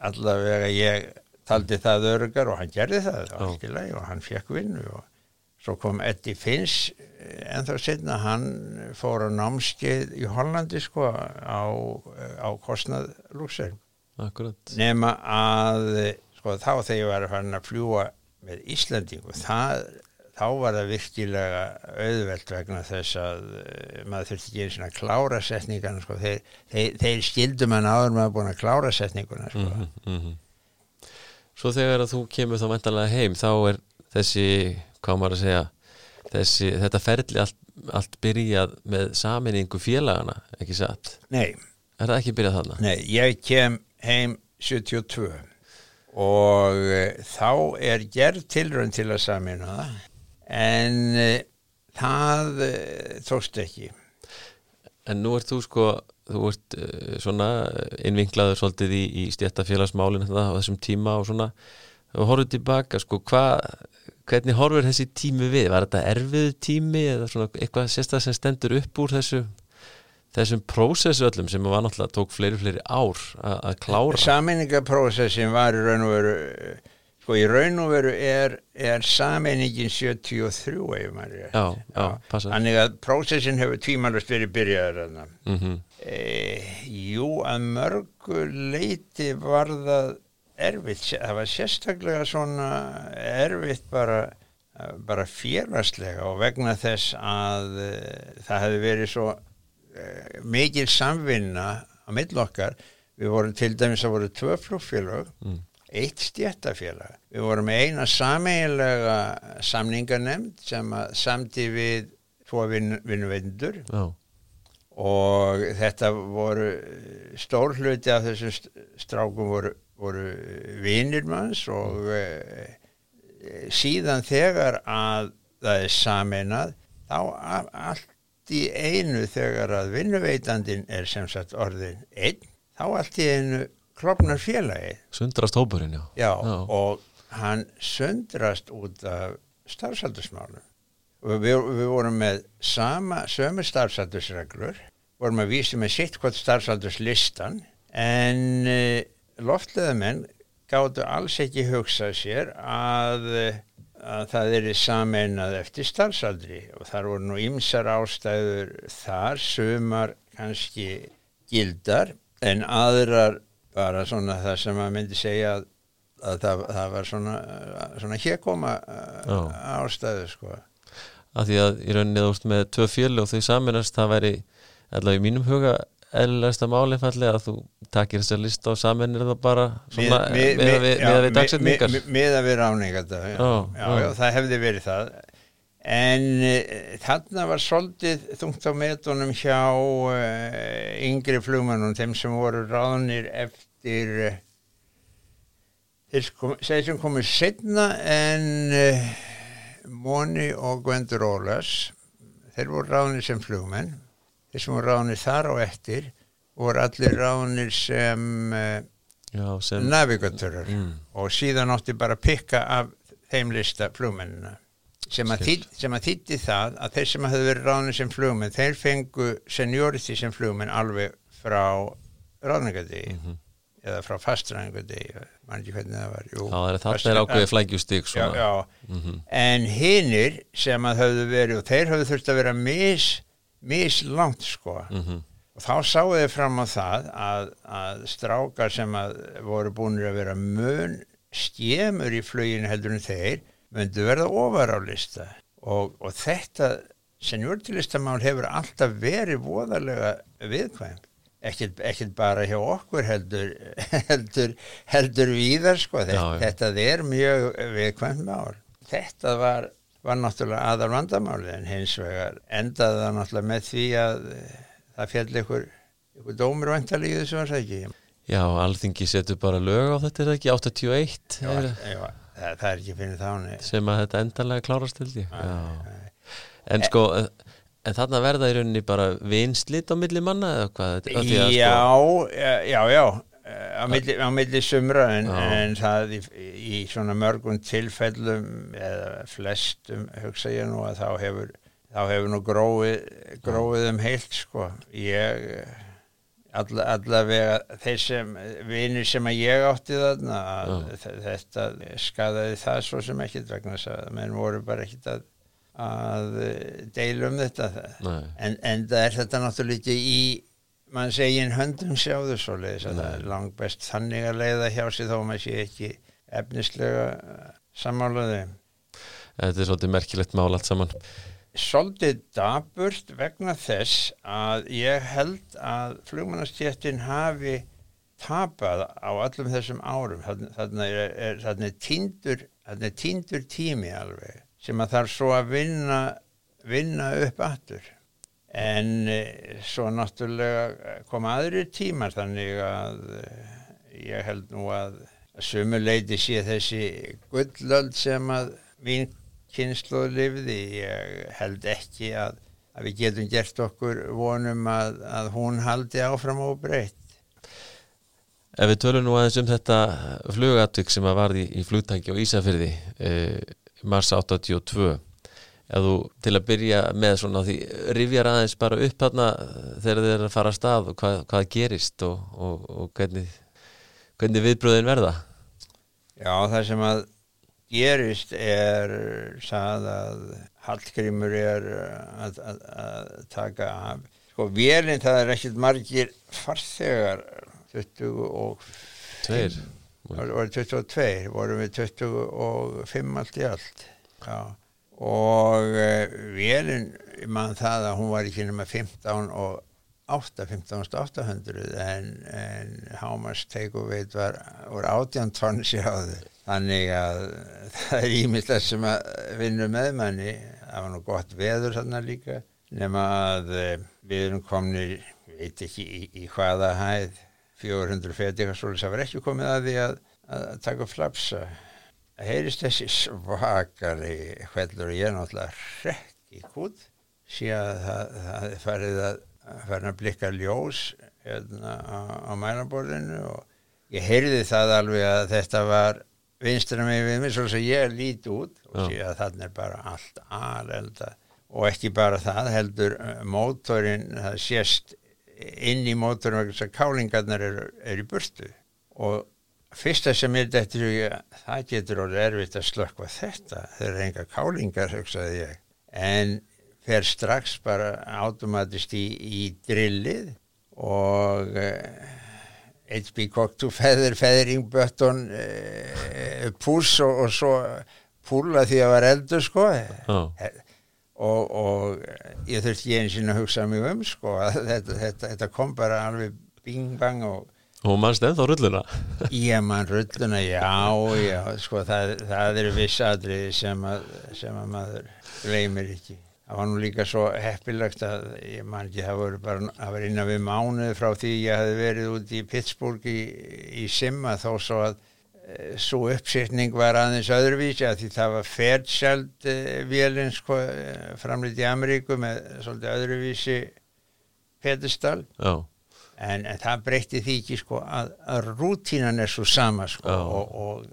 allavega ég taldi það örgar og hann gerði það algjörlega og hann fekk vinnu og svo kom Eddie Finns en þá setna hann fór á námskeið í Hollandi sko á, á kostnað lúksir nema að sko þá þegar ég var að fara að fljúa með Íslandingu það, þá var það virkilega auðvelt vegna þess að uh, maður þurfti ekki eins og að klára setningarna sko þeir, þeir, þeir skildum hann áður maður búin að klára setninguna sko mm -hmm, mm -hmm. Svo þegar að þú kemur þá mentalega heim þá er þessi, hvað maður að segja þessi, þetta ferli allt, allt byrjað með saminningu félagana, ekki satt? Nei. Er það ekki byrjað þarna? Nei, ég kem heim 72 og uh, þá er gerð tilrönd til að samina það en uh, það uh, tókst ekki. En nú ert þú sko, þú ert svona innvinklaður svolítið í, í stjættafélagsmálinn á þessum tíma og svona og horfðu tilbaka sko, hvað hvernig horfur þessi tími við? Var þetta erfið tími eða svona eitthvað sérstaklega sem stendur upp úr þessu þessum prósessu öllum sem var náttúrulega tók fleiri fleiri ár að klára Sameiningaprósessin var í raun og veru sko í raun og veru er, er sameiningin 73 ef maður er passa Þannig að prósessin hefur tímalust verið byrjaður mm -hmm. e, Jú, að mörgu leiti var það erfitt, það var sérstaklega svona erfitt bara, bara félagslega og vegna þess að uh, það hefði verið svo uh, mikil samvinna á millokkar, við vorum til dæmis að voru tvö flugfélag mm. Eitt stjættafélag við vorum eina sameiginlega samningarnemnd sem samti við tvo vinnveindur oh. og þetta voru stór hluti af þessum strákum voru voru vinir manns og e, síðan þegar að það er saminað þá allt í einu þegar að vinnuveitandin er sem sagt orðin einn þá allt í einu klopnar félagi Sundrast hópurinn, já. já Já, og hann sundrast út af starfsaldursmálum og við, við vorum með sama, sömu starfsaldursreglur vorum að vísa með sitt hvort starfsaldurslistan en loftleðamenn gáttu alls ekki hugsað sér að, að það er sameinað eftir starfsaldri. Og þar voru nú ymsar ástæður þar, sumar kannski gildar en aðrar bara svona það sem maður myndi segja að, að það, það var svona, svona hérkoma ástæðu sko. Að því að í rauninni þú veist með tvö fjölu og þau saminast það væri allavega í mínum huga eðlilegsta máli fallega að þú takir þess að lista og samennir það bara svona með að við dagsetningar. með að við ráningar það hefði verið það. En uh, þarna var svolítið þungt á metunum hjá uh, yngri flugmannum þeim sem voru ráðnir eftir uh, þeir kom, sem komið setna en Móni og Gwendur Ólas þeir voru ráðnir sem flugmenn. Þeir sem voru ránir þar á eftir voru allir ránir sem, uh, sem navigatörar mm. og síðan átti bara að pikka af þeim lista flugmennina. Sem að, þýtt, sem að þýtti það að þeir sem hafði verið ránir sem flugmenn þeir fengu seniority sem flugmenn alveg frá ráningadegi mm -hmm. Eða frá fastræningadegi mann ekki hvernig það var Jú, já, það er ákveðið flækjustík mm -hmm. en hinnir sem að hafðu verið og þeir hafðu þurft að vera mis mislangt sko. Mm -hmm. og þá sáu þið fram á það að, að strákar sem að voru búin að vera mun skemur í flöginu heldur en þeir myndu verða ofar á lista. Og, og þetta senjórtilistamál hefur alltaf verið voðalega viðkvæm ekkert, bara hjá okkur heldur [LAUGHS] heldur, heldur víðar sko. Þetta, já, já. þetta er mjög viðkvæmt mál. Þetta var var náttúrulega aðal vandamáli en hins vegar endaði það náttúrulega með því að eh, það fjall ykkur, ykkur dómur vantalíðu þessu var ekki? Já, alþingi setur bara lög á þetta er ekki? 81 já, er, já, það, það er ekki finnir þáni sem að þetta endanlega klárast til því en sko en þarna verða í rauninni bara vinslit á milli manna eða hvað? Já, sko... já, já á milli, á milli sumra en, en það í, í svona mörgum tilfellum eða flestum hugsa ég nú að þá hefur þá hefur nú gróið, gróið um heilt sko. Ég alla, allavega þeir sem vinir sem að ég átti þarna þetta skadaði það svo sem ekkit vegna þess að menn voru bara ekkit að, að deila um þetta. En, en það er þetta náttúrulega í mann segin höndum sjáðu svo leiðis að það er langt best þannig að leiða hjá sig þó maður sé ekki efnislega samálaði Þetta er svolítið merkilegt mál allt saman. Svolítið daburt vegna þess að ég held að flugmannastjéttin hafi tapað á allum þessum árum. Þannig er, er, er týndur týndur tími alveg sem að þarf svo að vinna vinna upp aftur. En e, svo náttúrulega koma aðri tímar þannig að e, ég held nú að sumuleiti sé þessi gullöld sem að mín kynslu lifði, ég held ekki að, að við getum gert okkur vonum að, að hún haldi áfram og breytt Ef við tölum nú aðeins um þetta flugatvík sem að varði í flugtæki og Ísafyrði e, mars 82 ef þú til að byrja með svona því rifjar aðeins bara upp þarna þegar þið er að fara að stað og hvað, hvað gerist og, og, og hvernig, hvernig viðbröðin verða. Já það sem að gerist er sað að Hallgrímur er að, að, að taka af sko velinn það er ekkert margir farþegar 22 voru 22 vorum við 25 allt í allt? Já. Og uh, vélinn mann það að hún var ekki nema 15 og 8, 15.800 en, en Hámas teikuveit var, var 18 tonn sjáðu þannig að [LAUGHS] það er ímyndilegt sem að vinna með manni. Það var nú gott veður þarna líka nema að uh, við erum komnir veit ekki í, í hvaða hæð 400 feti það var ekki komið að því að, að taka flapsa heyrist þessi svakari hvellur ég náttúrulega rekk í hútt síðan það, það farið að farið að blikka ljós hérna, á, á mælaborðinu og ég heyrði það alveg að þetta var vinstra mig við mig svo að ég líti út og síðan þannig er bara allt aðelda og ekki bara það heldur uh, mótorinn, það sést inn í mótorinn vegna þess að kálingarnar eru er í burtu. Og fyrsta sem er þetta það getur orðið erfitt að slökka þetta þeir eru enga kálingar hugsaði ég. En fer strax bara automatist í, í drillið og uh, HB Cocktail feather feathering button uh, puss og, og svo púla því að var eldur sko. Oh. Og, og ég þurfti einu sinna að hugsa mjög um sko þetta, þetta, þetta kom bara alveg bing bang og Og mannst ennþá rulluna? [LAUGHS] Ég mann rulluna, já, já, sko það, það eru vissadriði sem, sem að maður gleymir ekki. Það var nú líka svo heppilagt að ég mann ekki, það voru bara, það var innan við mánuð frá því ég hafi verið út í Pittsburgh í, í Simma þó svo að svo uppsetning var aðeins öðruvísi að því það var ferdsjald e, vélinn sko framlýtt í Ameríku með svolítið öðruvísi pedestal. En, en það breytti því ekki sko að, að rútínan er svo sama sko og, og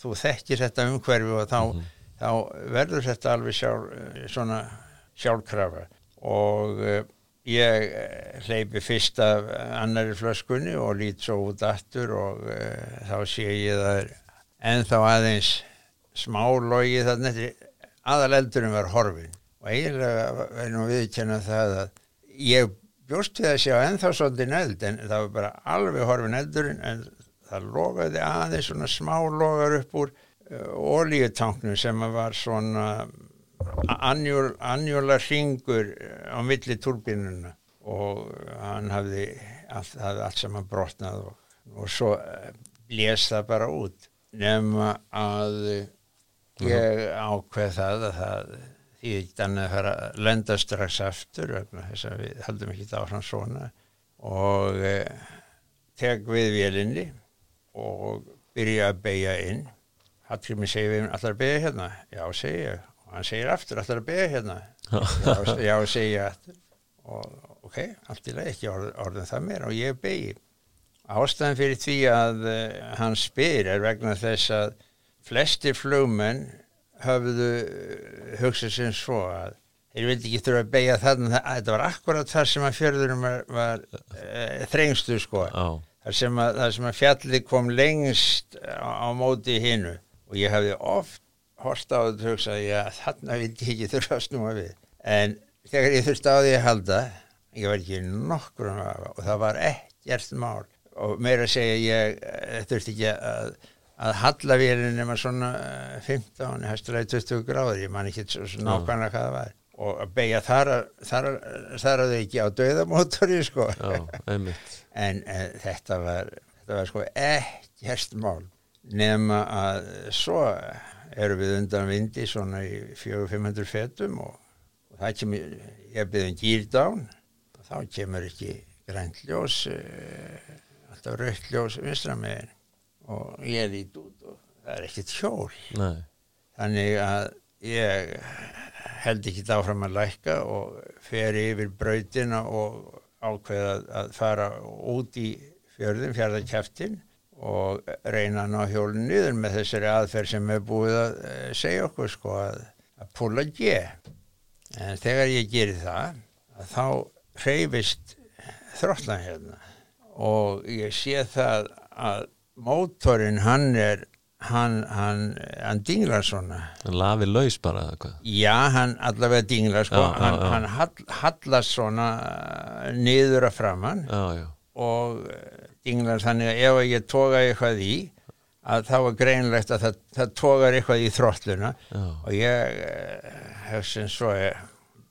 þú þekkir þetta umhverfi og þá, mm -hmm. þá verður þetta alveg sjálf, svona sjálfkrafa og ég eh, hleypi fyrst af annari flöskunni og lít svo út aftur og uh, þá sé ég það en þá aðeins smá logi þarna aðal eldurum var horfin og eiginlega verðum við að kenna það að ég bjóst við að sjá ennþá svolítið neld en það var bara alveg horfin eldurinn en það logaði aðeins svona smá logar upp úr uh, ólíutanknum sem var svona anjúl, anjúlar hringur uh, á milli turbínuna og hann hafði allt, hafði allt sem hann brotnað og, og svo uh, blés það bara út. Nema að ég ákveð það að það því þannig að fara að lenda strax aftur þess að við haldum ekki það áfram svona. Og eh, teg við vélinni og byrja að beigja inn. Hallgrími segir við allar beigja hérna. Já segja og hann segir aftur allar að beigja hérna? Já, já segja og ok, allt í leið ekki orð, orðin það mér og ég beigi ástæðan fyrir því að uh, hann spyr er vegna þess að flestir flugmenn hafðu hugsað sem svo að þeir vildi ekki þurfa að beigja þannig að þetta var akkurat þar sem að fjörðurum var, var uh, þrengstu sko. Já, þar sem að, þar sem að fjallið kom lengst á, á móti hinnu og ég hafði oft hort á þetta og hugsað, já þarna vildi ég ekki þurfa að snúa við. En þegar ég þurfti á því að halda ég var ekki nokkur og það var ekkert mál. Og meira að segja ég eh, þurfti ekki að, að halla vélinn nema svona eh, 15, hæstulega 20 gráður, ég man ekki svo svo nákvæmlega hvað það var. Og að beigja þar að að- að þau ekki á döðamótori sko. Já, [LAUGHS] en uh, þetta var þetta var sko ekkert mál nema að svo erum við undan vindi svona í 400-500 fetum og, og það kemur ég byrði um gýrdán og þá kemur ekki grænt ljós uh, alltaf raukt ljós vinstra megin og ég lít út og það er ekkert hjól. Nei, þannig að ég held ekki áfram að lækka og fer yfir brautina og ákveða að fara út í fjörðin, fjörðarkjæftin og reyna að ná hjólinn niður með þessari aðferð sem er búið að eh, segja okkur sko að, að púla G. En þegar ég geri það að þá hreyfist þrótlan hérna. Og ég sé það að mótorinn hann er hann, hann, hann dinglar svona. Hann lafi laus bara eða hvað? Já, hann allavega dinglar sko, Já, já, hann, já. hann hall, hallast svona uh, niður að framann Já, já, og dinglar þannig að ef ég toga eitthvað í að þá er greinlegt að það, það togar eitthvað í þróttluna og ég uh, hef sem svo ég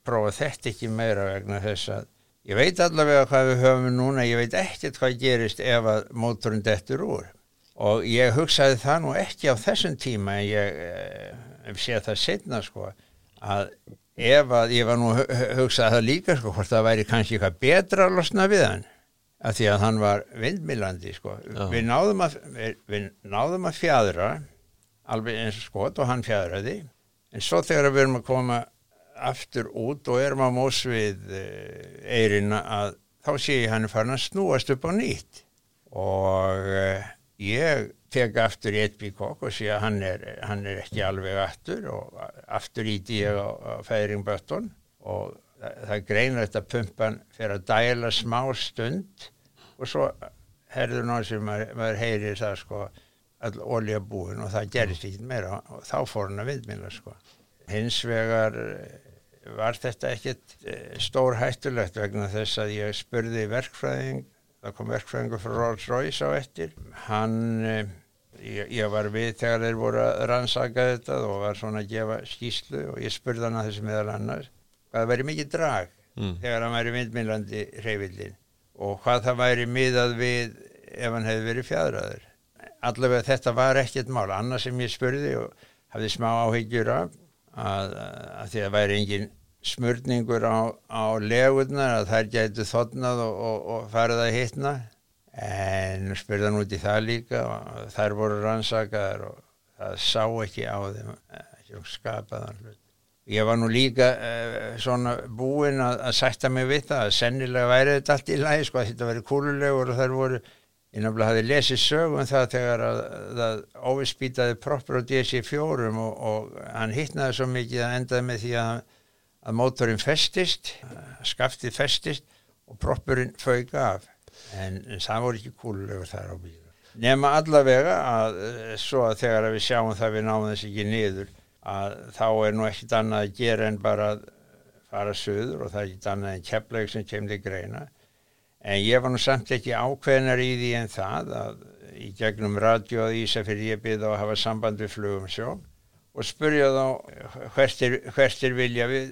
prófa þetta ekki meira vegna þess að ég veit allavega hvað við höfum núna, ég veit ekkert hvað gerist ef að mótorinn dettur úr. Og ég hugsaði það nú ekki á þessum tíma en ég eh, sé það setna sko að ef að ég var nú hu- hu- hugsaði það líka sko hvort það væri kannski eitthvað betra að losna við hann af því að hann var vindmilandi sko. Við náðum, að, við, við náðum að fjadra alveg eins og skot og hann fjadraði en svo þegar við erum að koma aftur út og erum að mós við eirina að þá sé ég hann farin að snúast upp á nýtt. Og uh, ég tek aftur í eitt bíkokk og sé að hann er, hann er ekki alveg aftur og aftur íti ég á, á fæðringbötton og það, er greinlegt að pumpan fyrir að dæla smá stund og svo herður náðu sem maður, maður heyrir það sko all olja búin og það gerist ekki meira og þá fór hann að vindmila sko. Hins vegar eh, var þetta ekkit stór hættulegt vegna þess að ég spurði verkfræðing það kom verkfræðingur frá Rolls Royce á eftir. Hann eh, ég, ég var við þegar þeir voru að rannsaka þetta og var svona að gefa skýslu og ég spurði hann að þessu meðal annars hvað væri mikið drag Mm. þegar hann væri vindmilandi hreyfillin og hvað það væri miðað við ef hann hefði verið fjadraður allavega þetta var ekkert mál. Annars sem ég spurði og hafði smá áhyggjur af að, að því að væri engin smörningur á, á legurnar að þær gætu þotnað og, og, og farið að hitna. En spurði hann út í það líka og þær voru rannsakaðar og það sá ekki á þeim ekki skapaðan hlut ég var nú líka uh, svona búinn að, að sætta mig við það að sennilega væri þetta allt í lagi sko að þetta væri kúlulegur og þær voru ég náttúrulega hafi lesið sögum það þegar að það óvispýtaði proppur á DC4 og, og hann hittnaði svo mikið að endaði með því að, að mótorinn festist skaftið festist og proppurinn fauk af. En, en það voru ekki kúlulegur þar á bílu nema allavega að eh, svo að þegar að við sjáum það við náum þess ekki niður að þá er nú ekkit annað að gera en bara að fara söður og það er ekkit annað en keflaug sem kemur til greina. En ég var nú samt ekki ákveðnar í því en það að í gegnum radio að Ísafjörði ég byrði á að hafa samband við flugum sjó og spurja þá er, hvert er vilja við,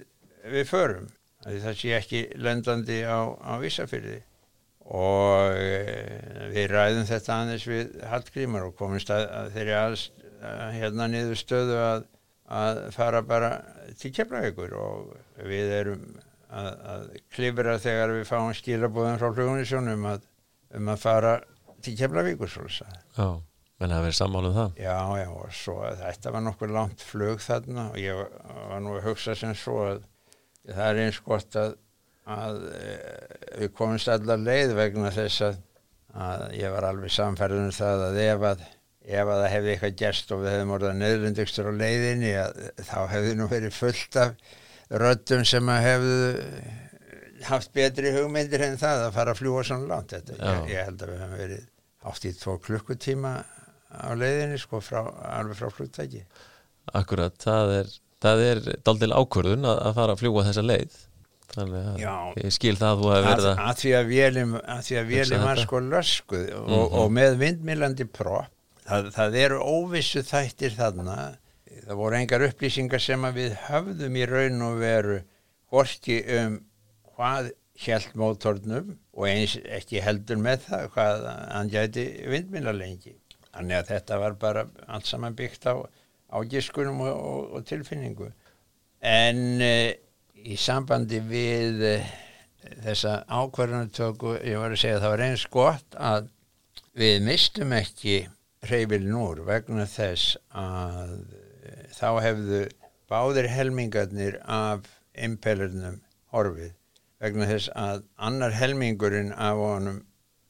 við förum? Það sé ekki lendandi á, á Ísafjörði og e, við ræðum þetta aðeins við Hallgrímar og komumst að, að þeirri aðs, að, hérna niður stöðu að, að fara bara til Keflavíkur og við erum að, að klifra þegar við fáum skilabóðum frá flugunisjónum um að, um að fara til svolítið. já, menn það verið sammála um það Já, já, og svo að þetta var nokkuð langt flug þarna og ég var, nú að hugsa sem svo að það er eins gott að, að e, við komumst allar leið vegna þess að, að ég var alveg samfærðunum það að ef að ef að það hefði eitthvað gerst og við hefðum orðað nöðlundugstur á leiðinni að, þá hefði nú verið fullt af röddum sem að hefðu haft betri hugmyndir en það að fara að fljúa svona langt. Ég, ég held að við hefum verið átt í tvo klukkutíma á leiðinni sko frá, alveg frá flugtæki. Akkurat, það er það er daldil ákvörðun að, að fara að fljúa þessa leið. Þannig að Já, ég skil það að þú hefur verið að að því að vélum, að því að vélum var sko löskuð og, mm -hmm. og með vindmilandi propp það, það eru óvissu þættir þarna. Það voru engar upplýsingar sem við höfðum í raun og veru horti um hvað held mótornum og eins ekki heldur með það hvað hann gæti vindmila lengi. Þannig að þetta var bara allt saman byggt á, á giskunum og, og, og tilfinningu. En e, í sambandi við e, þessa ákvarðanatöku ég var að segja að það var eins gott að við mistum ekki reyfilin úr vegna þess að eh, þá hefðu báðir helmingarnir af impellurnum horfið vegna þess að annar helmingurinn af honum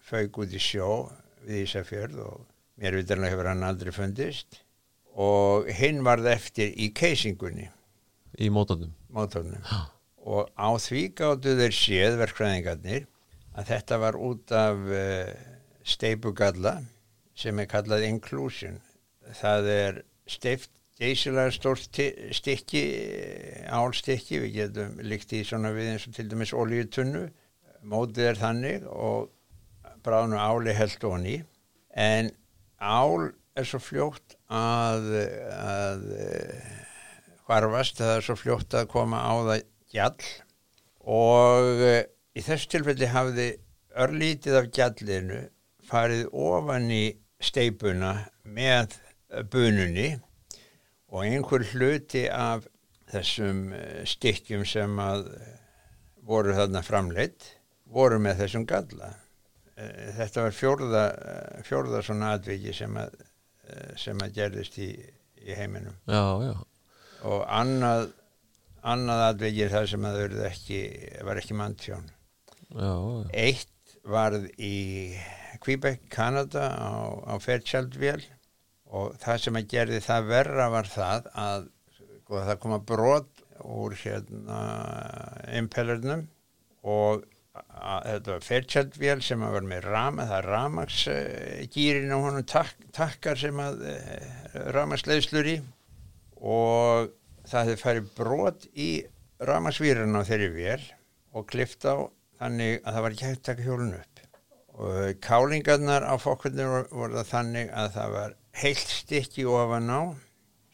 fauk út í sjó við Ísafjörð og mér vitarlega hefur hann aldrei fundist. Og hinn varð eftir í keisingunni í mótornum, mótornum. og á því gáttu þeir séð verkfræðingarnir að þetta var út af uh, steipugalla sem er kallað inclusion. Það er steift geysilega stórt stykki, álstykki, við getum líkt í svona við eins og til dæmis olíutunnu, mótið er þannig og bráðinu áli held onni, en ál er svo fljótt að, að hvarfast, það er svo fljótt að koma á það gjall. Og í þessu tilfelli hafði örlítið af gjallinu farið ofan í steipuna með bununni og einhver hluti af þessum eh, stykkjum sem að eh, voru þarna framleitt voru með þessum galla. Eh, þetta var fjórða fjórða svona atviki sem að sem að gerðist í, í heiminum. Já, já. og annað annað atviki það sem að það ekki, var ekki manntjón. Eitt varð í Quebec, Kanada á, á Fairchild-vél. Og það sem að gerði það verra var það að sko, það koma brot úr hérna impellernum og þetta var Fairchild-vél sem að var með rama, það er ramagsgýrin og honum tak, takkar sem að eh, ramagsleiðslur í. Og það hefði farið brot í ramagsvýrun á þeirri vél og klift á þannig að það var ekki hægt að taka hjólun upp og kálingarnar á fokkurnir voru, þannig að það var heilt stykki ofan á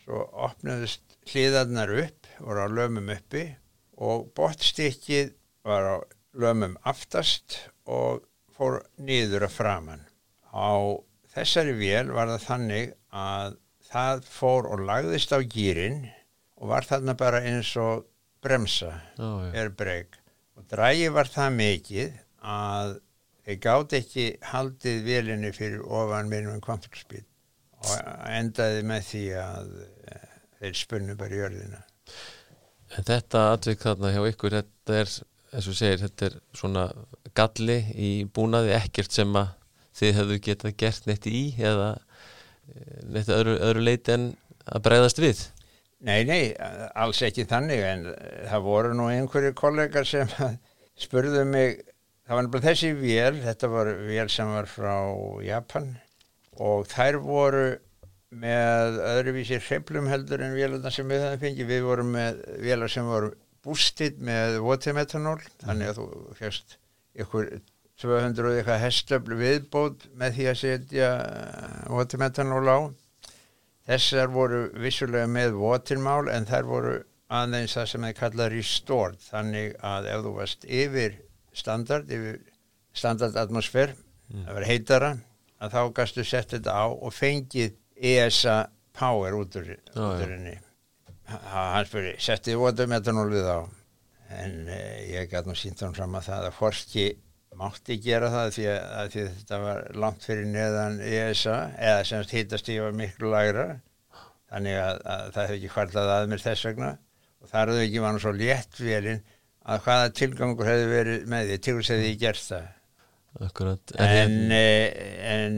svo opnaðist hliðarnar upp voru á lömum uppi og botstykkið var á lömum aftast og fór nýður að framann á þessari vél var það þannig að það fór og lagðist á gýrin og var þarna bara eins og bremsa oh, er breg og drægi var það mikið að þeir gátt ekki haldið velinni fyrir ofan minnum kvamfélspil og endaði með því að eh, þeir spunnu bara í örðina En þetta atvik þarna hjá ykkur þetta er, eins og segir, þetta er svona galli í búnaði ekkert sem að þið hefðu getað gert neitt í eða eh, neitt öðru, öðru leiti en að breyðast við? Nei, nei, alls ekki þannig en það voru nú einhverju kollegar sem spurðu mig það var nefnilega þessi vél, þetta var vél sem var frá Japan og þær voru með öðruvísi hreiflum heldur en vélarna sem við það fengi, við vorum með vélar sem voru bústitt með votimetanól, þannig að þú férst ykkur 200 eitthvað hestöflu viðbót með því að setja votimetanól á. Þessar voru vissulega með votinmál en þær voru aðeins það sem þeir kalla restored, þannig að ef þú varst yfir standard yfir standardatmosfér mm. það var heitara að þá gæstu sett þetta á og fengið ESA power út úr, ah, út úr henni. Hann spurði, settið votumetanólið á? En eh, ég gæti nú sínt hann fram að það að Forski mátti gera það því að, að því þetta var langt fyrir neðan ESA eða semst hittastíð var miklu lagra þannig að, að það hefði ekki hvarlað að mér þess vegna. Og þar hefði ekki vann svo létt velinn að hvaða tilgangur hefði verið með því? Til þess að því gert það? Akkurat. En, en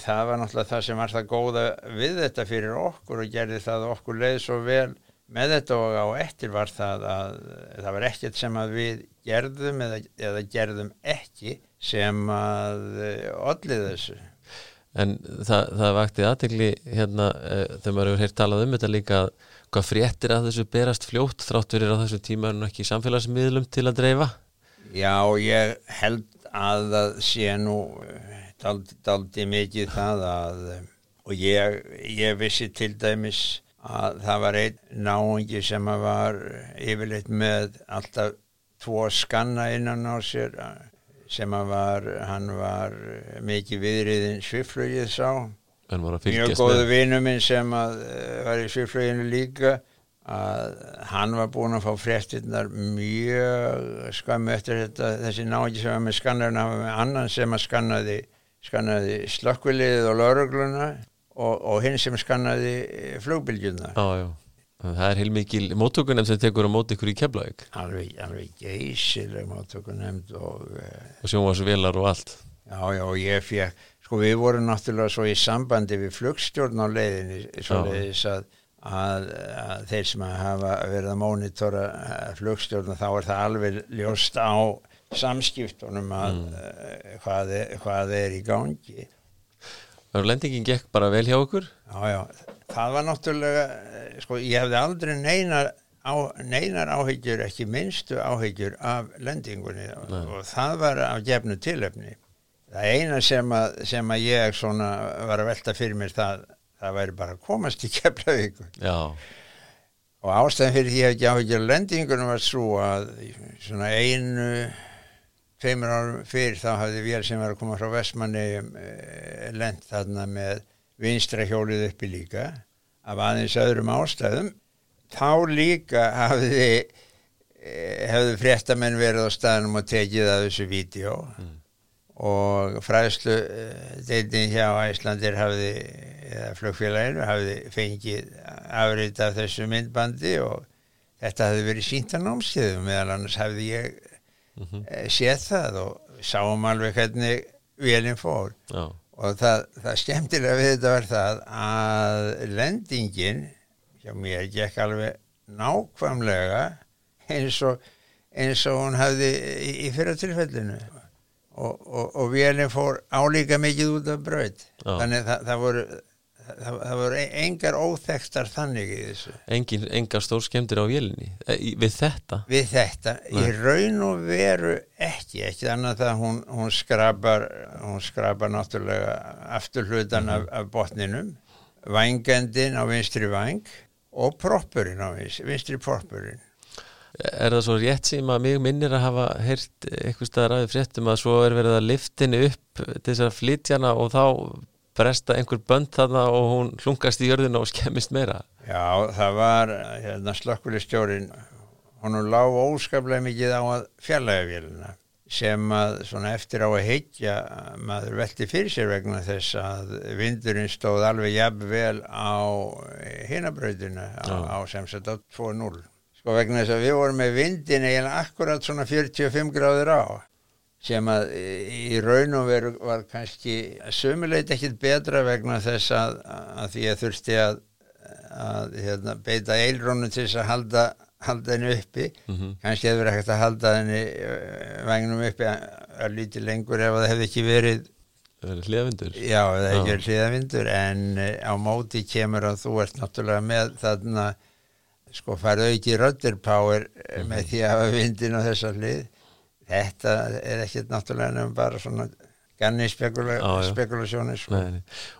það var náttúrulega það sem var það góða við þetta fyrir okkur og gerði það okkur leið svo vel með þetta og á eftir var það að það var ekkert sem að við gerðum eða, eða gerðum ekki sem að odlið þessu. En það, það vakti aðtegli hérna þegar maður hefur heyrt talað um þetta líka hvað fréttir að þessu berast fljótt þrátt verið á þessu tíma en ekki samfélagsmiðlum til að dreifa? Já, ég held að það sé nú daldi, daldi mikið það að og ég, ég vissi til dæmis að það var einn náingi sem var yfirleitt með alltaf tvo skanna innan á sér sem var, hann var mikið viðriðin sviflugið sá mjög góðu vinnu minn sem að, var í svifluginu líka að hann var búin að fá fréttinnar mjög skammu eftir þetta þessi náingi sem var með skannarinn hann var með annan sem að skannaði skannaði slökkviliðið og laurugluna og, og hinn sem skannaði flugbyljuna það er heilmikil móttökunemnd sem tekur á mót ykkur í Keflavík. Alveg, alveg geysileg móttökunemnd og, og sjónvarsvelar og allt. Já já og ég fekk sko við vorum náttúrulega svo í sambandi við flugstjórn á leiðinni svo leiðis að, að, að þeir sem hafa verið að mónitora flugstjórn þá er það alveg ljóst á samskiptunum að mm. hvað, er, hvað er í gangi eru lendingin gekk bara vel hjá okkur? Já, já, það var náttúrulega sko, ég hefði aldrei neinar, á, neinar áhyggjur, ekki minnstu áhyggjur af lendingunni Nei. og það var af gefnu tilöfni það eina sem að, sem að ég svona var að velta fyrir mér það, það væri bara að komast í [LAUGHS] Keflavíkur Já. Og ástæðan fyrir því að ég hef ekki áhyggjur lendingunum var svo að svona einu tveimur árum fyrir þá hafði vél sem var að koma frá Vestmanni eh, lend þarna með vinstra hjólið uppi líka af aðeins öðrum ástæðum. Þá líka hafði eh, hefðu fréttamenn verið á staðnum og tekið að þessu vídeo. Mm. Og fræðslu deildin hjá Æslandir hafði eða flugfélaginu hafði fengið afrið af þessu myndbandi og þetta hafði verið sínt á námstíðum meðal annars hafði ég mm -hmm. séð það og sáum alveg hvernig vélinn fór Já. og það, það skemmtilega við þetta var það að lendingin hjá mér gekk alveg nákvæmlega eins og, eins og hún hafði í, í fyrra tilfellinu og, og, og vélinn fór álíka mikið út af bröð þannig það, það voru það, það voru engar óþekstar þannig í þessu Engin, engar stór skemmtir á vélinni e, við þetta? Við þetta, Nei. í raun og veru ekki, ekki þannig að hún, hún skrapar hún skrapar náttúrulega afturhlutan mm -hmm. af, af botninum vangendin á vinstri vang og proppurinn á vinstri, vinstri proppurinn Er það svo rétt sem að mig minnir að hafa heyrt eitthvað staðar aðeins fréttum að svo er verið að liftinu upp til þess að flytjana og þá bresta einhver bönd þarna og hún hlungast í jörðina og skemmist meira? Já, það var hérna, slökkulistjórin hún lág óskaplega mikið á að fjallega vélina sem að svona eftir á að heitja maður velti fyrir sér vegna þess að vindurinn stóð alveg jafnvel á hinabraudina á, á sem sett á 2-0 sko vegna þess að við vorum með vindin eiginlega akkurat svona 45 gráður á sem að í raun og veru var kannski sömuleit ekkit betra vegna þess að, að því að þurfti að, að hérna, beita eilrónu til þess að halda, halda henni uppi. Mm -hmm. kannski hefur ekkert að halda henni vagnum uppi að, að líti lengur ef það hefði ekki verið hliðavindur já, það hefði verið hliðavindur en á móti kemur að þú ert náttúrulega með þarna sko farðu ekki rötterpower mm -hmm. með því að hafa vindin á þessa hlið? Þetta er ekkert náttúrulega nefnum bara svona ganni spekulasjónir sko.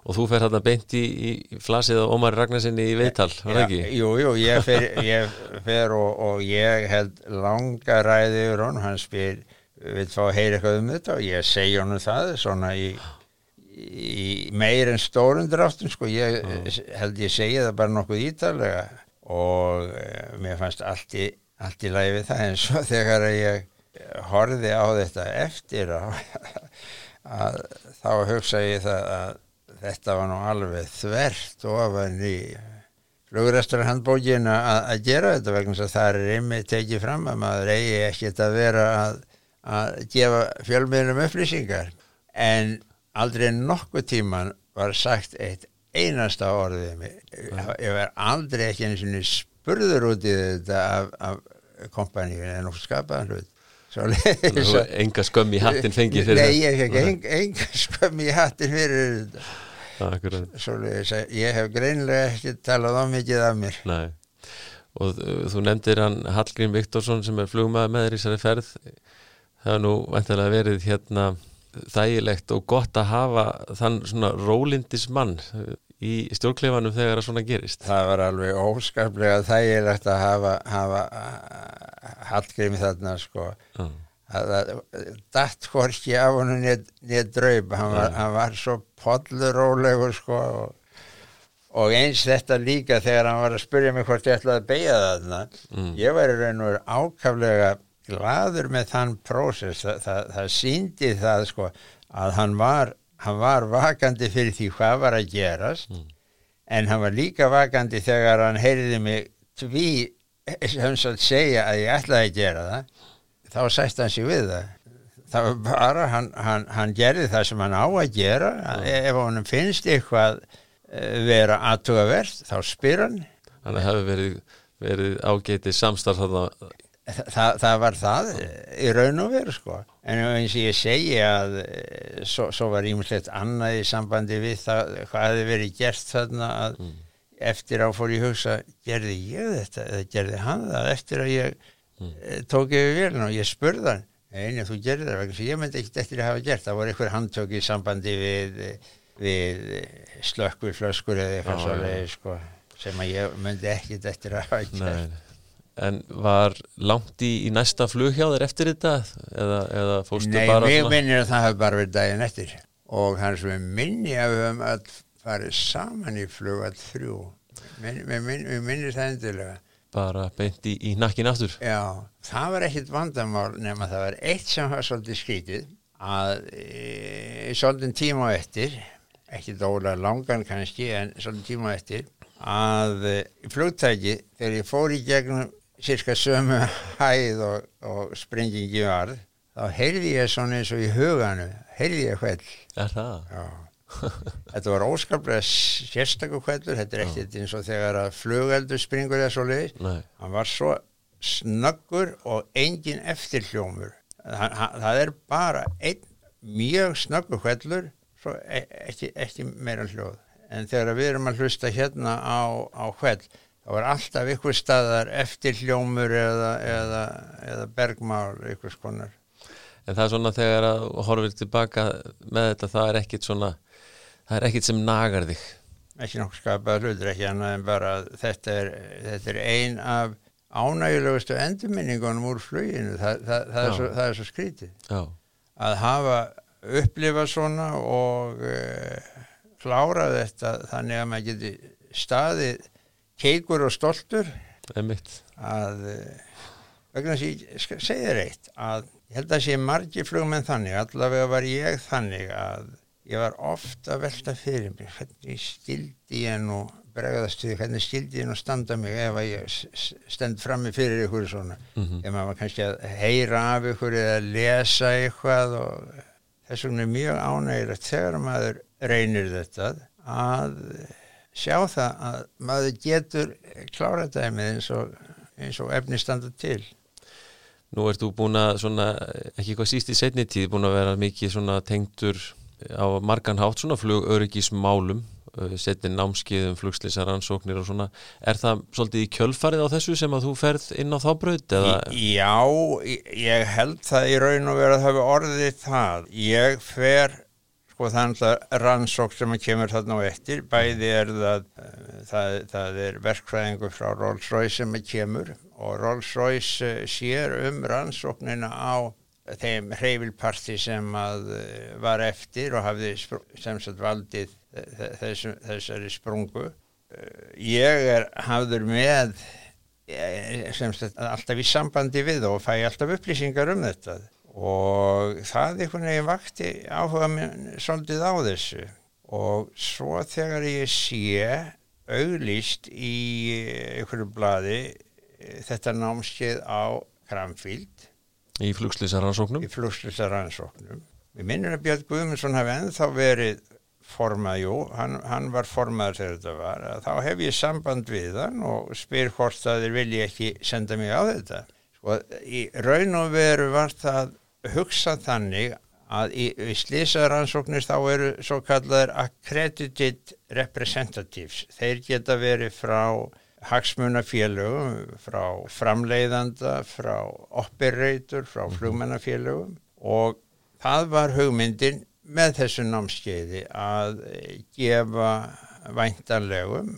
og þú fer hérna beint í, í flasið á Ómar Ragnarsinni í Veital var það ekki? Jú, jú, ég fer, [LAUGHS] ég fer og, og ég held langa ræði yfir hún, hann spyr vil fá að heyra eitthvað um þetta? Og ég segja honum það svona í, í meir en stórundur áttum sko, ég held ég segja það bara nokkuð ítalega og e, mér fannst allt í, allt í við það. En svo [LAUGHS] þegar ég horfi á þetta eftir að, [LAUGHS] að þá hugsa ég það að þetta var nú alveg þvert ofan í flugresturhandbókinu að, að gera þetta vegna þess að það er einmitt tekið fram að maður eigi ekkert að vera að, að gefa fjölmiðlum upplýsingar. En aldrei nokkuð tíman var sagt eitt einasta orðið mig. Ég var aldrei ekki eins og spurður út í þetta af, af kompaníu en nokkuð skapaðan hlut. Enga skömm í hattin fengið fyrir Nei, ég hef ekki enga [LAUGHS] skömm í hattin fyrir þetta. Svolítið, ég hef greinlega ekki talað á mikið af mér. Nei, og þú nefndir hann Hallgrím Viktorsson sem er flugmaður með þessari ferð. Það er nú vantilega verið hérna þægilegt og gott að hafa þann svona rólindis mann í stjórnkleifanum þegar það svona gerist Það var alveg óskaplega þægilegt að hafa, hafa Hallgrim þarna sko uh. að dætt hvorki af hann nýtt draub hann uh. hann var svo podlurólegur sko og, og eins þetta líka þegar hann var að spyrja mig hvort ég ætlaði að beigja þarna mm. ég var í raun og verið ákaflega gladur með þann prósess það, það, það síndi það sko að hann var, hann var vakandi fyrir því hvað var að gerast mm. en hann var líka vakandi þegar hann heyrði mig tví sem svo að segja að ég ætlaði að gera það. Þá sæst hann sér við það. Það var bara, hann, hann, hann gerði það sem hann á að gera. Ef hann finnst eitthvað eh, vera aðtugavert, þá spyr hann. Þannig að það hefur verið, verið ágætið samstarf þarna Þa, það var það í raun og veru sko. En eins og ég segi að eh, svo, svo var ímulegt annað í sambandi við það hvað hefði verið gert þarna að mm. eftir á fór ég hugsa gerði ég þetta eða gerði hann það eftir að ég mm. Eh, tók yfir velin og ég spurði hann einu þú gerði það vegna ég myndi ekkert eftir að hafa gert það. Voru einhver handtök í sambandi við, við slökkur, flöskur eða eitthvað svolítið sko, sem að ég myndi ekkert eftir að hafa gert. Nei. En var langt í, í næsta flug hjá þér eftir þetta? Eða, eða fórstu Nei, bara Nei, mér minnir að það hefði bara verið daginn eftir. Og hans við minni að við höfum all farið saman í flugall þrjú. Við minn, minnir það endilega. Bara beint í, í nakkin aftur? Já, það var ekkit vandamál nema það var eitt sem var svolítið skrítið að e, svolítið tíma eftir ekki dóla langan kannski en svolítið tíma eftir að e, flugtæki þegar ég fór í gegnum cirka sömu hæð og, og sprengingi varð þá heyrði ég svona eins og í huganu heyrði ég hvell. [LAUGHS] Þetta var óskaplega sérstakku kvældur þetta er ekkert eins og þegar að flugeldur springur eða svo leiðis hann var svo snöggur og engin eftirhljómur. Það, það er bara einn mjög snöggur kvældur e ekki, ekki meira hljóð. En þegar við erum að hlusta hérna á, á kvæll þá var alltaf ykkur staðar eftirhljómur eða, eða, eða bergmál ykkur skonar En það er svona þegar að horfið tilbaka með þetta það er ekkit svona það er ekkit sem nagar þig. Ekki nokkuð skapað hlutur ekki annað en bara þetta er, þetta er ein af ánægulegustu endurminningunum úr fluginu. Það, það, það, er, svo, það er svo skrítið. Já. að hafa upplifað svona og uh, klára þetta þannig að maður geti staðið keikur og stoltur. Að uh, vegna þess að ég segir eitt að ég held að sé margi flugmenn þannig allavega var ég þannig að ég var ofta velta fyrir mig hvernig stildi ég nú bregðast því hvernig stildi ég nú standa mig ef að ég stend frammi fyrir ykkur svona. Mm -hmm. ef maður kannski að heyra af ykkur eða lesa eitthvað og þess vegna er mjög ánægilegt þegar maður reynir þetta að sjá það að maður getur klára dæmið eins og, eins og efni standa til. Nú ert þú búin að svona, ekki eitthvað síst í setni tíð búin að vera mikið svona tengtur á margan hátt svona flugöryggismálum uh, setið námskiðum, flugslýsaransóknir og svona, er það svolítið í kjölfarið á þessu sem að þú ferð inn á þá braut? Já, ég held það í raun og verið að hafa orðið það. Ég fer sko þannig að rannsók sem kemur þarna á eftir, bæði er það uh, það, það er verkfræðingu frá Rolls-Royce sem kemur og Rolls-Royce uh, sér um rannsóknina á þeim hreyfilparti sem eh, var eftir og hafði sem sagt valdið þess, þessari sprungu. Eh, ég er hafður með eh, sem sagt alltaf í sambandi við og fæ alltaf upplýsingar um þetta og það einhvern veginn vakti áhuga mér svolítið á þessu og svo þegar ég sé auglýst í einhverju bladi þetta námskeið á Kramfíld Í flugslýsaransóknum? Í flugslýsaransóknum. Við minnum að Björn Guðmundsson hafi ennþá verið formað, jú, hann, hann var formaður þegar þetta var, þá hef ég samband við hann og spyr hvort að þeir vilji ekki senda mig á þetta. Sko, í raun og veru var það hugsað þannig að í, í slísaransóknir þá eru svo kallaður accredited representatives. Þeir geta verið frá hagsmunafélögum, frá framleiðanda, frá operator, frá mhm. flugmennafélögum og það var hugmyndin með þessu námskeiði að gefa væntanlegum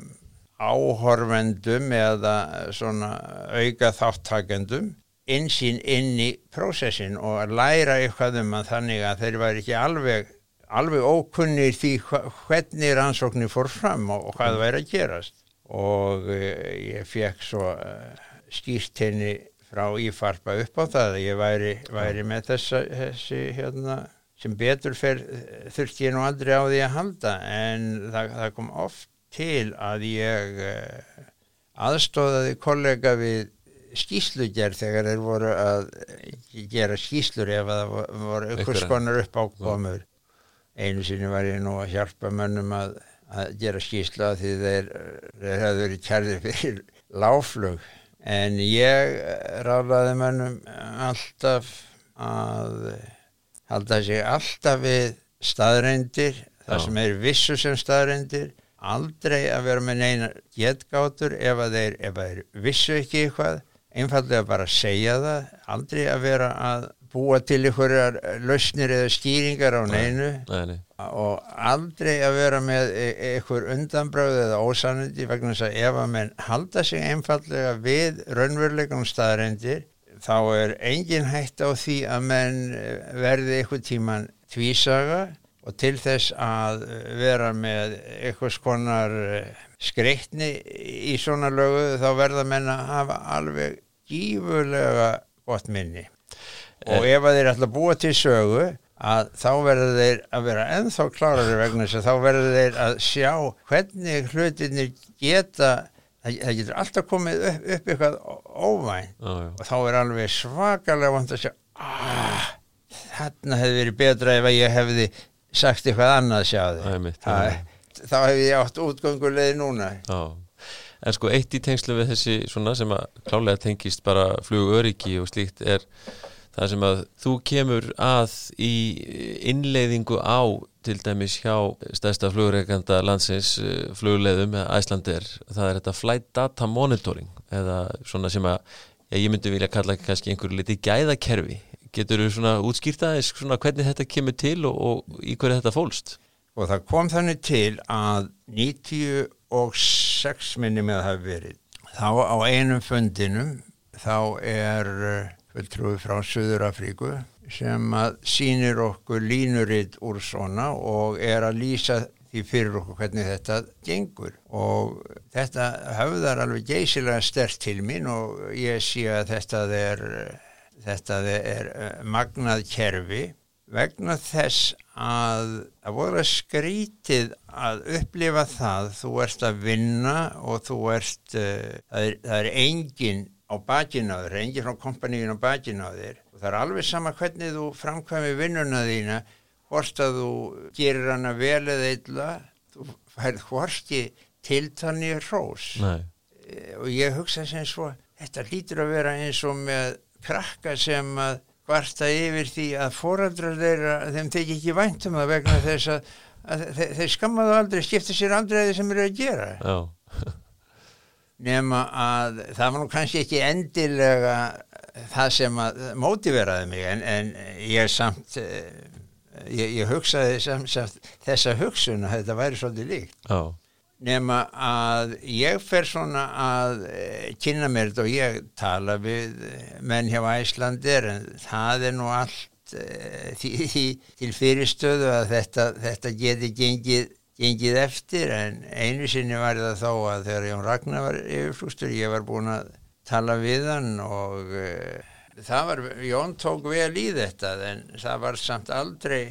áhorfendum eða svona auka þáttakendum einsýn inn í prósessin og að læra eitthvað um að þannig að þeir var ekki alveg, alveg ókunnir því hvernig rannsóknir fór fram og, hvað væri að gerast. Og uh, ég fekk svo uh, skýrt henni frá ífarpa upp á það að ég væri, væri með þessa, þessi hérna sem betur fer þurfti ég nú aldrei á því að halda. En það, það kom oft til að ég aðstóðaði kollega við skýslugerð þegar þeir voru að gera skýslur ef það voru ykkur skonar upp ákomur einu sinni var ég nú að hjálpa mönnum að, að gera skýsla því þeir, þeir hefðu verið kærðið fyrir láflug en ég rálaði mönnum alltaf að halda sig alltaf við staðreindir, það Já. sem er vissu sem staðreindir, aldrei að vera með neina getgátur ef að þeir, ef að þeir vissu ekki eitthvað, einfallega bara segja það, aldrei að vera að búa til einhverjar lausnir eða skýringar á neinu nei, nei. og aldrei að vera með e, einhver undanbröð eða ósanandi vegna þess að ef að menn halda sig einfallega við raunveruleikum staðreindir þá er engin hægt á því að menn eh, verði eitthvað tíman tvísaga og til þess að vera með eitthvað skonar eh, skreitni í svona lögu þá verða menn að hafa alveg gífurlega gott minni og eh. ef að þeir ætla að búa til sögu að þá verður þeir að vera enþá klárari vegna þess að þá verður þeir að sjá hvernig hlutinir geta það, það getur alltaf komið upp, upp eitthvað óvænt já, já. og þá er alveg svakalega vant að sjá ah, þarna hefði verið betra ef ég hefði sagt eitthvað annað sjáði þá hefði ég átt útgöngulegði núna já. en sko eitt í tengslu við þessi svona sem að klálega tengist bara flug öryggi og slíkt er það sem að þú kemur að í innleiðingu á til dæmis hjá stærsta flugreikanda landsins eh, flugleiðum æslandir, það er þetta flight data monitoring eða svona sem að ég myndi vilja kalla kannski einhverju liti gæðakerfi getur þú svona útskýrtaðis svona hvernig þetta kemur til og, og í hverju þetta fólst? Og það kom þannig til að 96 minni með að hafa verið. Þá á einum fundinum þá er fulltrúi frá Suður Afríku sem að sínir okkur línuritt úr svona og er að lýsa því fyrir okkur hvernig þetta gengur. Og þetta höfðar alveg geysilega stert til mín og ég sé að þetta er, þetta er eh, magnað kerfi vegna þess að það voru skrítið að upplifa það. Þú ert að vinna og þú ert uh, það, er, það er engin á bakinn á þér, enginn frá kompaníin á bakinn á þér. Og það er alveg sama hvernig þú framkvæmi vinnuna þína hvort að þú gerir hana vel eða illa þú færð hvorki tiltanni rós Nei. Eh, og ég hugsa sem svo þetta lítur að vera eins og með krakka sem að varta yfir því að fóraldrar þeirra þeim teki ekki væntum að vegna þess að, að þeir, þeir skammaðu aldrei skipta sér aldrei að þeir sem eru að gera. Já. Nema að það var nú kannski ekki endilega það sem að mótiveraði mig en, en ég samt eh, ég, ég hugsaði samt, samt þessa hugsun að þetta væri svolítið líkt. Oh. Nema að ég fer svona að eh, kynna mér þetta og ég tala við menn hjá Æslandir en það er nú allt uh, því, því, til fyrirstöðu að þetta, þetta geti gengið gengið eftir. En einu sinni var það þá að þegar Jón Ragnar var yfirflústur ég var búin að tala við hann og uh, það var, Jón tók vel í þetta en það var samt aldrei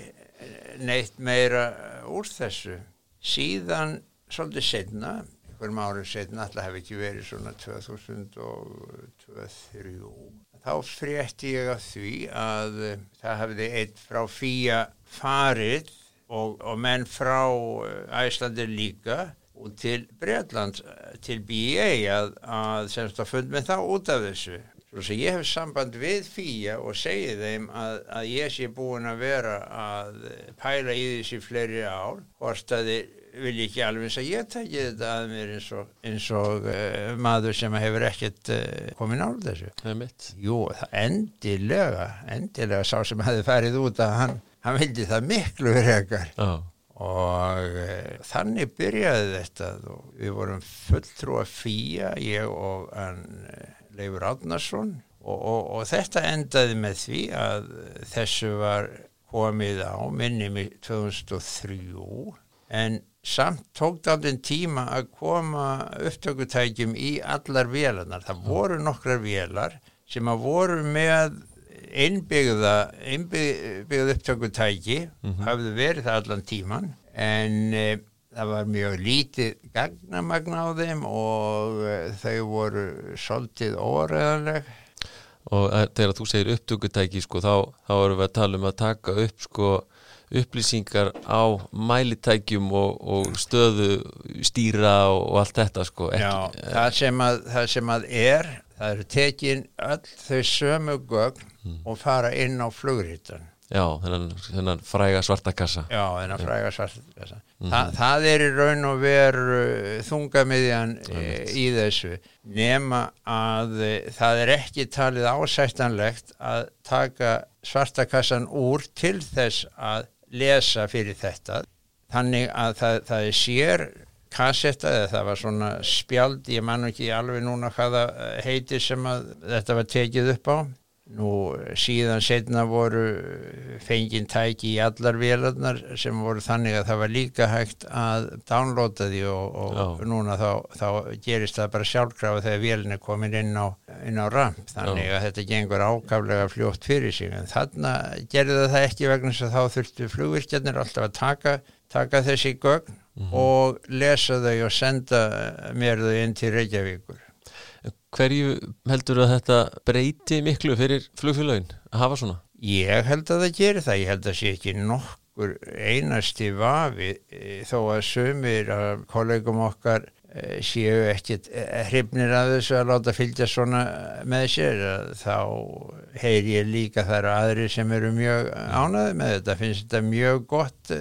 neitt meira úr þessu. Síðan svolítið setna einhverjum árið setna, alltaf hef ekki verið svona 2003 þá frétti ég af því að það hefði eitt frá fýja farið og, og menn frá Æslandir líka og til Breitland til BA að, að semst að fund með þá út af þessu. Svo sem ég hef samband við fýja og segi þeim að, að ég sé búin að vera að pæla í þessi fleiri ár, hvort að þið vil ekki alveg eins að ég tæki þetta að mér eins og, eins og uh, maður sem hefur ekkert uh, komin á þessu. Jú, endilega, endilega sá sem hefði farið út að hann, hann vildi það miklu frekar. Já. Og uh, þannig byrjaði þetta við vorum fulltrú að fýja, ég og Leifur Átnarsson og, og, og þetta endaði með því að þessu var komið á minnum í 2003 en samt tók það alveg tíma að koma upptökutækjum í allar vélarnar. Það voru nokkrar vélar sem að voru með einbyggða, einbyggða upptökutæki, mm -hmm. hafðu verið það allan tíman en e, það var mjög lítið gagnamagn á þeim og uh, þau voru svolítið óreðanleg og uh, þegar þú segir upptökutæki sko þá, þá erum við að tala um að taka upp sko upplýsingar á mælitækjum og, og stöðu stýra og, og allt þetta sko ekki, Já, eh, það sem, að, það sem að er það eru tekin öll þau sömu gögn hmm. og fara inn á flugrítan Já, þennan, þennan fræga svartakassa Já, þennan fræga svartakassa mm. Þa, Það er í raun og veru þungamiðjan e, í þessu. Nema að e, það er ekki talið ásættanlegt að taka svartakassan úr til þess að lesa fyrir þetta. Þannig að það, það er sér kassetta eða það var svona spjald ég man ekki alveg núna hvaða heiti sem þetta var tekið upp á Nú síðan setna voru fenginn tæki í allar vélarnar sem voru þannig að það var líka hægt að downloada því og, og núna þá, þá gerist það bara sjálfkrafa þegar vélina komin inn á, inn á ramp þannig Já. að þetta gengur ákaflega fljótt fyrir sig en þarna gerði það ekki vegna þess að þá þurftu flugvirkjarnir alltaf að taka, taka þessi gögn mm -hmm. og lesa þau og senda mér þau inn til Reykjavíkur Hverju heldur að þetta breyti miklu fyrir flugfélagin að hafa svona? Ég held að það gerir það, ég held að það sé ekki nokkur einasti vafi e, þó að sömur að kollegum okkar e, séu ekkit e, hrifnir að þessu að láta fylgja svona með sér. Þá heyr ég líka þar aðri sem eru mjög ánaði með þetta, finnst þetta mjög gott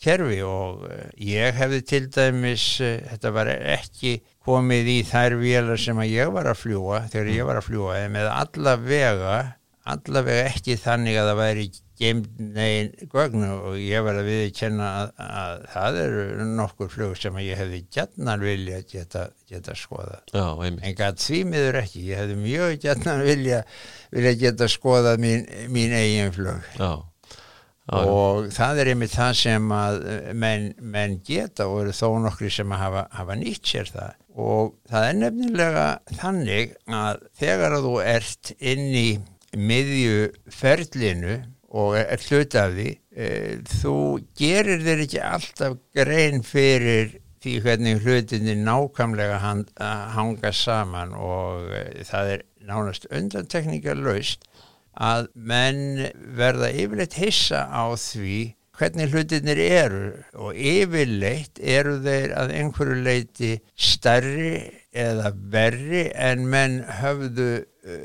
kerfi og ég hefði til dæmis, þetta var ekki komið í þær vélar sem að ég var að fljúa þegar ég var að fljúa með allavega allavega ekki þannig að það væri geimt negin gögnu og ég var að viðkjenna að, að það eru nokkur flug sem að ég hefði gætnan vilja geta, geta skoða Já, en gæt því miður ekki ég hefði mjög gætnan vilja vilja geta skoða mín, mín eigin flug. Já, og það er einmitt það sem að menn, menn geta og eru þó nokkri sem hafa, hafa nýtt sér það. Og það er nefnilega þannig að þegar að þú ert inn í miðjuferlinu og er hlut af því e, þú gerir þér ekki alltaf grein fyrir því hvernig hlutinni nákvæmlega hanga saman og e, það er nánast undantekningar laust að menn verða yfirleitt hissa á því hvernig hlutinir eru og yfirleitt eru þeir að einhverju leiti stærri eða verri en menn höfðu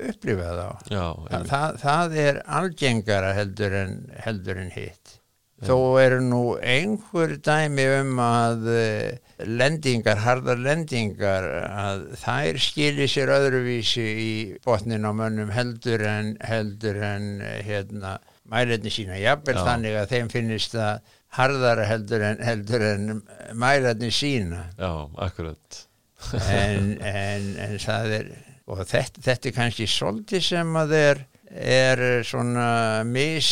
upplifað á. Já, Þa, það, það er algengara heldur en, heldur en hitt. Þó eru nú einhver dæmi um að eh, lendingar, hardar lendingar, að þær skilir sér öðruvísi í botnin á mönnum heldur en, heldur en hérna mæletni sína, jafnvel þannig að þeim finnist það harðara heldur en, heldur en mæletni sína. Já, akkurat. En, en, en það er og þetta, þetta er kannski svolítið sem að er, er svona mis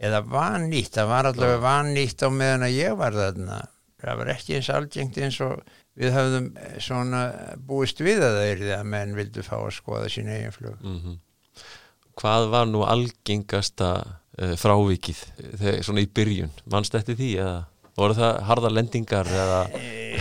eða vannýtt, það var allavega vannýtt á meðan að ég var þarna. Það var ekki eins algengt eins og við höfðum svona búist við að það er því að menn vildu fá að skoða sín eigin flug. Mm -hmm hvað var nú algengasta uh, frávikið þegar, svona í byrjun, mannst eftir því eða voru það harda lendingar eða?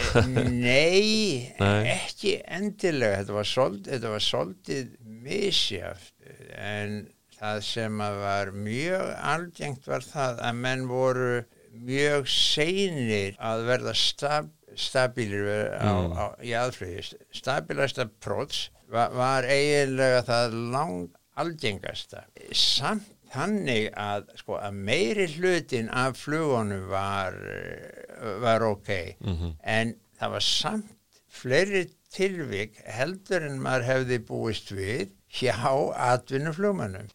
[LAUGHS] Nei, Nei, ekki endilega. Þetta var soldið misjaft en það sem var mjög algengt var það að menn voru mjög seinir að verða stab, stabílir á, mm. á, í aðflögi stabilasta próts var, var eiginlega það langt algengasta samt þannig að, sko, að meiri hlutin af flugunum var, var ok mm -hmm. en það var samt fleiri tilvik heldur en maður hefði búist við hjá atvinnuflugmannum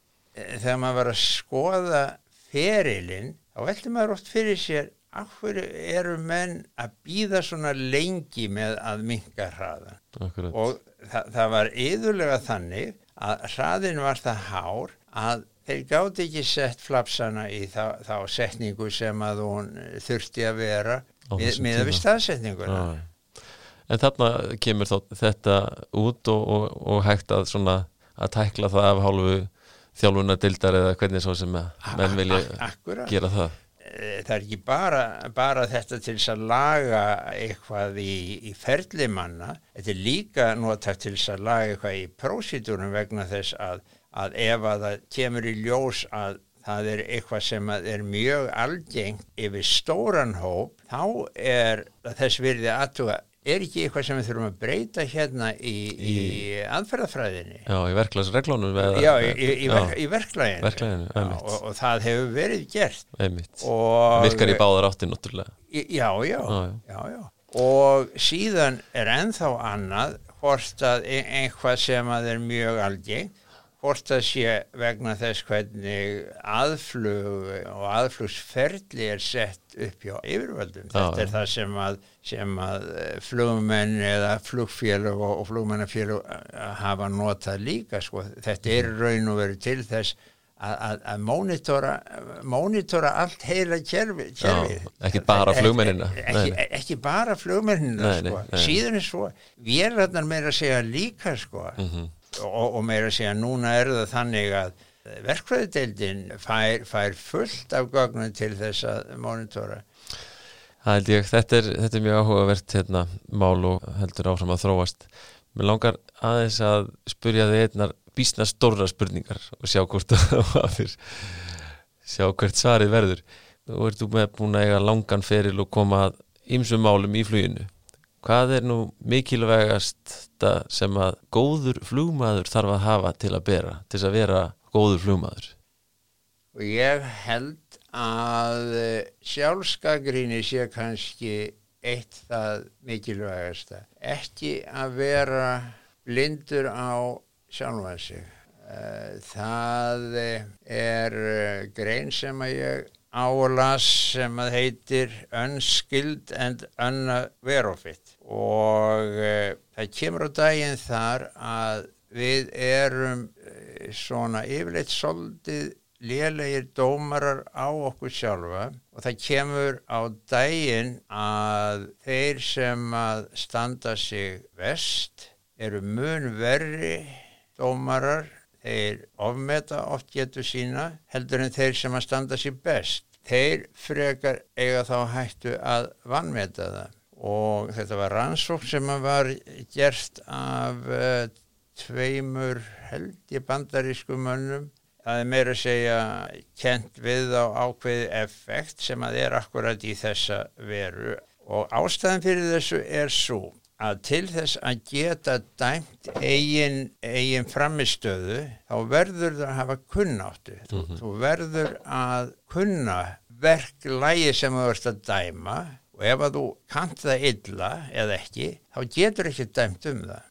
þegar maður var að skoða ferilinn þá veldur maður oft fyrir sér af hverju eru menn að býða svona lengi með að minga hraða Akkurat. og það, það var yðurlega þannig að hraðin var það hár að þeir gáti ekki sett flapsana í þá, þá setningu sem að hún þurfti að vera með, með að við staðsetninguna ah. En þarna kemur þá þetta út og, og, og hægt að svona að tækla það af hálfu þjálfuna dildar eða hvernig svo sem menn vilja gera það? Eh, það er ekki bara, bara þetta til þess að laga eitthvað í, í ferlimanna, þetta er líka notagt til þess að laga eitthvað í prósítúrum vegna þess að, að ef að það kemur í ljós að það er eitthvað sem er mjög algengt yfir stóran hóp, þá er þess virði aðtuga er ekki eitthvað sem við þurfum að breyta hérna í, í, í aðferðafræðinni? Já, í verklagsreglunum Já, í, í ver, verklæginu, verklæginu og, og það hefur verið gert. Og, Virkar í báðar átti náttúrulega. Já já, já, já, já og síðan er enþá annað hvort að e- einhvað sem að er mjög algeng hvort það sé vegna þess hvernig aðflug og aðflugsferli er sett upp hjá yfirvöldum. Þetta er það sem að, sem að eh, flugmenn eða flugfélug og, og flugmennafélug eh, hafa notað líka. Sko. Þetta er raun og veru til þess að, að, að mónitora, mónitora allt heila kjörfi. Ekki bara flugmennina. Ekki, ekki, ekki bara flugmennina. Sko. Síðan er svo, vélarnar meira segja líka sko. Mm -hmm og, og meira að segja núna er það þannig að verkfræðdeildin fær, fær fullt af gögnum til þess að monitora. Það held ég, þetta er, þetta er mjög áhugavert hérna, mál og heldur áfram að þróast. Mér langar aðeins að spurja þið einnar bísna stóra spurningar og sjá hvort [LAUGHS] sjá hvert svarið verður. Þú ert með búin að eiga langan feril og koma ímsum málum í fluginu. Hvað er nú mikilvægast sem að góður flugmaður þarf að hafa til að bera, til að vera góður flugmaður? Og ég held að sjálfskagrinni sé kannski eitt það mikilvægasta. Ekki að vera blindur á sjálfan sig. Eh, það er grein sem að ég álas sem að heitir Unskilled and Unverofit og uh, það kemur á daginn þar að við erum uh, svona yfirleitt soldið lélegir dómarar á okkur sjálfa og það kemur á daginn að þeir sem að standa sig vest eru mun verri dómarar þeir ofmeta oft getur sína heldur en þeir sem að standa sér best. Þeir frekar eiga þá hættu að vannmeta það og þetta var rannsók sem var gert af uh, tveimur held í bandarísku mönnum. Það er meira að segja kent við á ákveði effekt sem að er akkurat í þessa veru og ástæðan fyrir þessu er svo að til þess að geta dæmt eigin, eigin framistöðu þá verður það að hafa kunnáttu mm -hmm. þú verður að kunna verklægi sem þú verður að dæma og ef að þú kant það illa eða ekki þá getur ekki dæmt um það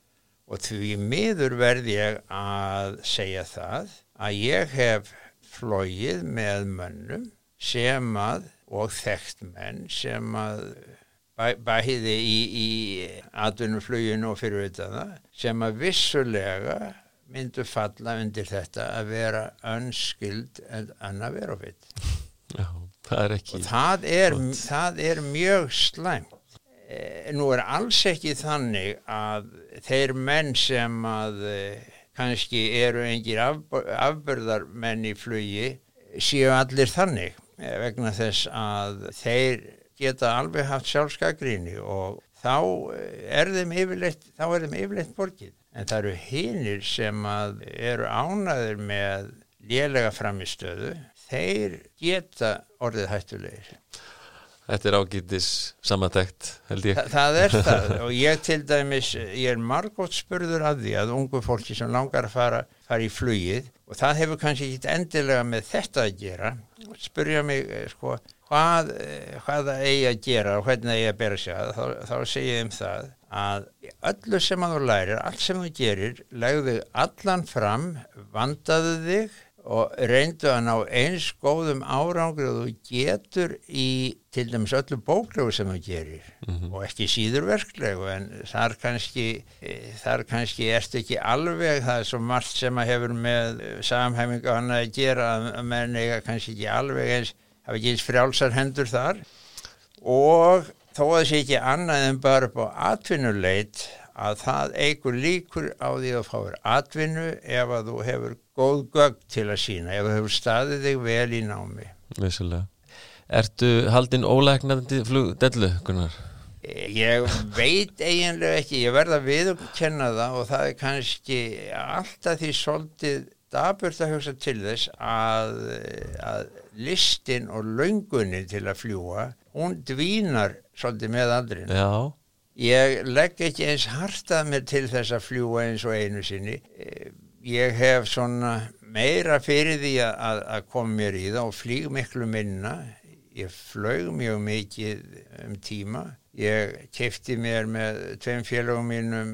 og því miður verð ég að segja það að ég hef flóið með mönnum sem að og þekkt menn sem að bæ, bæði í, í atvinnufluginu og fyrirvitaða sem að vissulega myndu falla undir þetta að vera önskild en að vera ofitt. Já, það er ekki... Og það er, það er mjög slæmt. E, nú er alls ekki þannig að þeir menn sem að e, kannski eru engir af, afbörðarmenn í flugi séu allir þannig e, vegna þess að þeir geta alveg haft sjálfskagríni og þá er þeim yfirleitt, yfirleitt borgið. en það eru hinnir sem eru ánaður með lélega framistöðu þeir geta orðið hættulegir Þetta er ágýttis samantækt held ég. Þa, Það er það. [LAUGHS] Og ég til dæmis ég er margótt spurður að því að ungu fólki sem langar að fara, fara í flugið og það hefur kannski ekki endilega með þetta að gera spurja mig eh, sko hvað, eh, hvað það eigi að gera og hvernig það eigi að bera sig að þá, þá segja ég um það að öllu sem að þú lærir, allt sem þú gerir legðu allan fram vandaðu þig og reyndu að ná eins góðum árangur og þú getur í til dæmis öllu bóklegu sem þú gerir mm -hmm. og ekki síður verklegu en þar kannski þar kannski ertu ekki alveg það er svo margt sem að hefur með samhæfinga hann að gera að menn eiga kannski ekki alveg eins hafa ekki eins frjálsar hendur þar og þó að það sé ekki annað en bara upp á atvinnuleit að það eigur líkur á því að fáir atvinnu ef að þú hefur góð gögg til að sína ef þú hefur staðið þig vel í námi Vissulega. Ertu haldinn ólegnandi flugdellu, Gunnar? Ég veit eiginlega ekki, ég verða við að kenna það og það er kannski alltaf því svolítið daburt að hugsa til þess að, að listin og löngunin til að fljúa, hún dvínar svolítið með aldrin. Já. Ég legg ekki eins hartað mér til þess að fljúa eins og einu sinni ég hef meira fyrir því að, að koma mér í það og flýg miklu minna. Ég flög mjög mikið um tíma ég kefti mér með tveim félagum mínum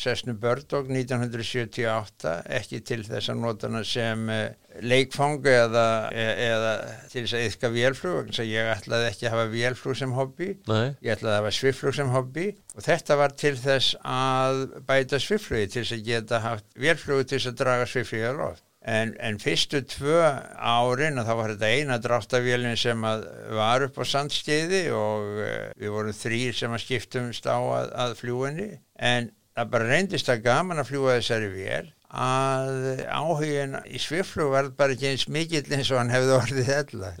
Sessnu Bördók 1978 ekki til þess að nota hana sem eh, leikfang eða, eða til þess að yfka vélflug ég ætlaði ekki að hafa vélflug sem hobby. Nei. ég ætlaði að hafa sviflug sem hobby. Og þetta var til þess að bæta sviflugi til þess að geta haft vélflugu til þess að draga sviflugi á loft En, en fyrstu tvö árin og þá var þetta eina dráttavélin sem var upp á sandstiði og uh, við vorum þrýr sem að skiptumst á að, að fljúinni en það bara reyndist að gaman að fljúa þessari vél að áhugin í sviflu var bara ekki eins mikill eins og hann hefði orðið hella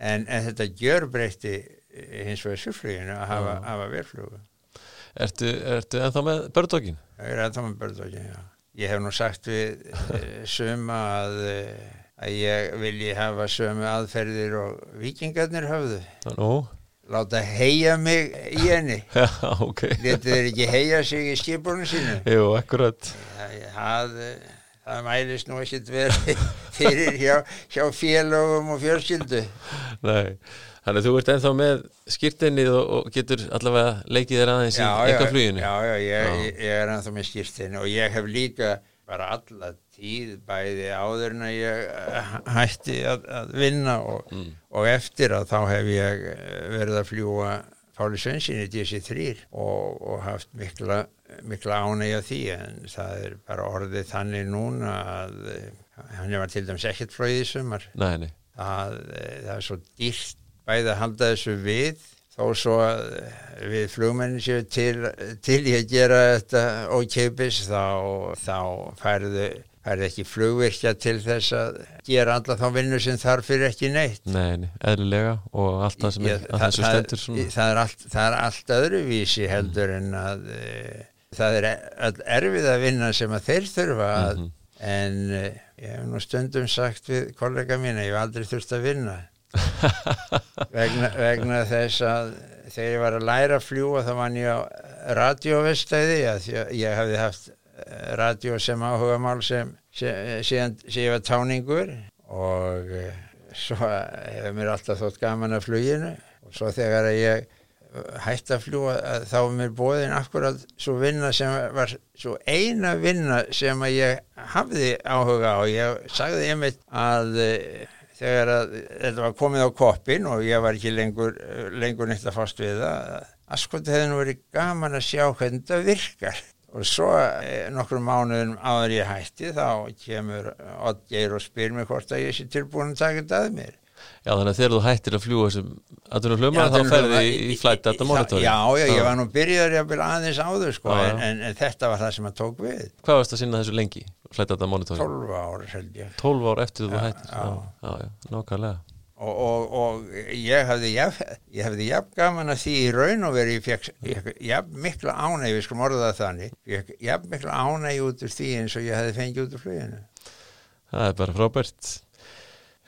en, en þetta gjör breytti hins vegar svifluginu að hafa, hafa velflugu Ertu, ertu ennþá með bördókin? Ég er ennþá með bördókin, já Ég hef nú sagt við uh, suma að, uh, að ég vilji hafa sömu aðferðir og vikingarnir hafðu. Nú? Láta heia mig í henni. [LAUGHS] Já, ok. Þetta er ekki heia sig í skipunum sínu. Jú, akkurat. Það, það mælist nú ekkert verið [LAUGHS] fyrir hjá, hjá félagum og fjölskyldu. Nei. Þannig að þú ert ennþá með skýrtinnið og, og getur allavega leikið þér aðeins já, í eitthvað fluginu. Já, já, ég, já. ég er ennþá með skýrtinni og ég hef líka bara alla tíð bæði áður en að ég eh, hætti að, að vinna og, mm. og eftir að þá hef ég eh, verið að fljúa Páli Svensson í DC3 og, og haft mikla, mikla ánægja því en það er bara orðið þannig núna að eh, hann var til dæmis ekkert flóðið í sumar. Nei, nei. Það, það er svo dýrt bæði að halda þessu við þó svo að við flugmennin séu til, til ég að gera þetta ókeipis þá, þá færðu færði ekki flugvirkja til þess að gera alla þá vinnu sem þarf fyrir ekki neitt Nei, eðlilega og allt það sem er að þessu stendur það, það, er allt, það er allt öðruvísi heldur mm. en að e, það er erfið að vinna sem að þeir þurfa að, mm -hmm. en e, ég hef nú stundum sagt við kollega mín að ég hef aldrei þurft að vinna [LAUGHS] vegna, vegna þess að þegar ég var að læra að fljúa þá var ég á radiovestæði ég, hafði haft eh, radio sem áhuga mál sem síðan ég var táningur og uh, svo hefur mér alltaf þótt gaman að fluginu. Og svo þegar ég hætti að fljúa þá var mér bóðin akkurat svo vinna sem var svo eina vinna sem að ég hafði áhuga á. Ég sagði einmitt að þegar að, þetta var komið á koppin og ég var ekki lengur, lengur neitt að fast við það að sko þetta hefði nú verið gaman að sjá hvernig þetta virkar. Og svo eh, nokkur mánuðum áður ég hætti þá kemur Oddgeir og spyr mér hvort að ég sé tilbúin að taka þetta að mér Já þannig að þegar þú hættir að fljúa þessum aðtunum hlumar þá ferði í flight data monitor Já, já, ég var nú byrjar ég að byrja aðeins áður sko, já, en, en, en þetta var það sem að tók við. Hvað varst að sinna þessu lengi? Flight data monitor 12 ár held ég. 12 ár eftir þú hættir Já, já, já nákvæmlega. Og, og, og ég hefði ég hefði jafn gaman að því í raun og veri ég fekk jafn mikla ánæg við skulum orða það þannig ég jafn mikla ánæg út úr því eins og ég hefði fengið út úr fluginu. Það er bara frábært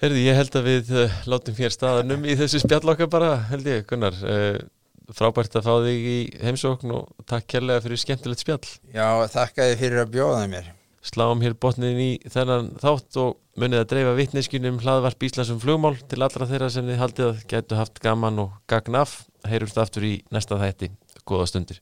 Herði, ég held að við uh, látum hér staðanum í þessu spjallokkar bara, held ég, Gunnar uh, frábært að fá þig í heimsókn og takk kærlega fyrir skemmtilegt spjall Já, þakka þið fyrir að bjóða mér Sláum hér botnin í þennan þátt og munið að dreifa vittneskunum hlaðvarp Íslandsum flugmál til allra þeirra sem þið haldið að getu haft gaman og gagn af. Heyrumst aftur í næsta þætti. Góða stundir.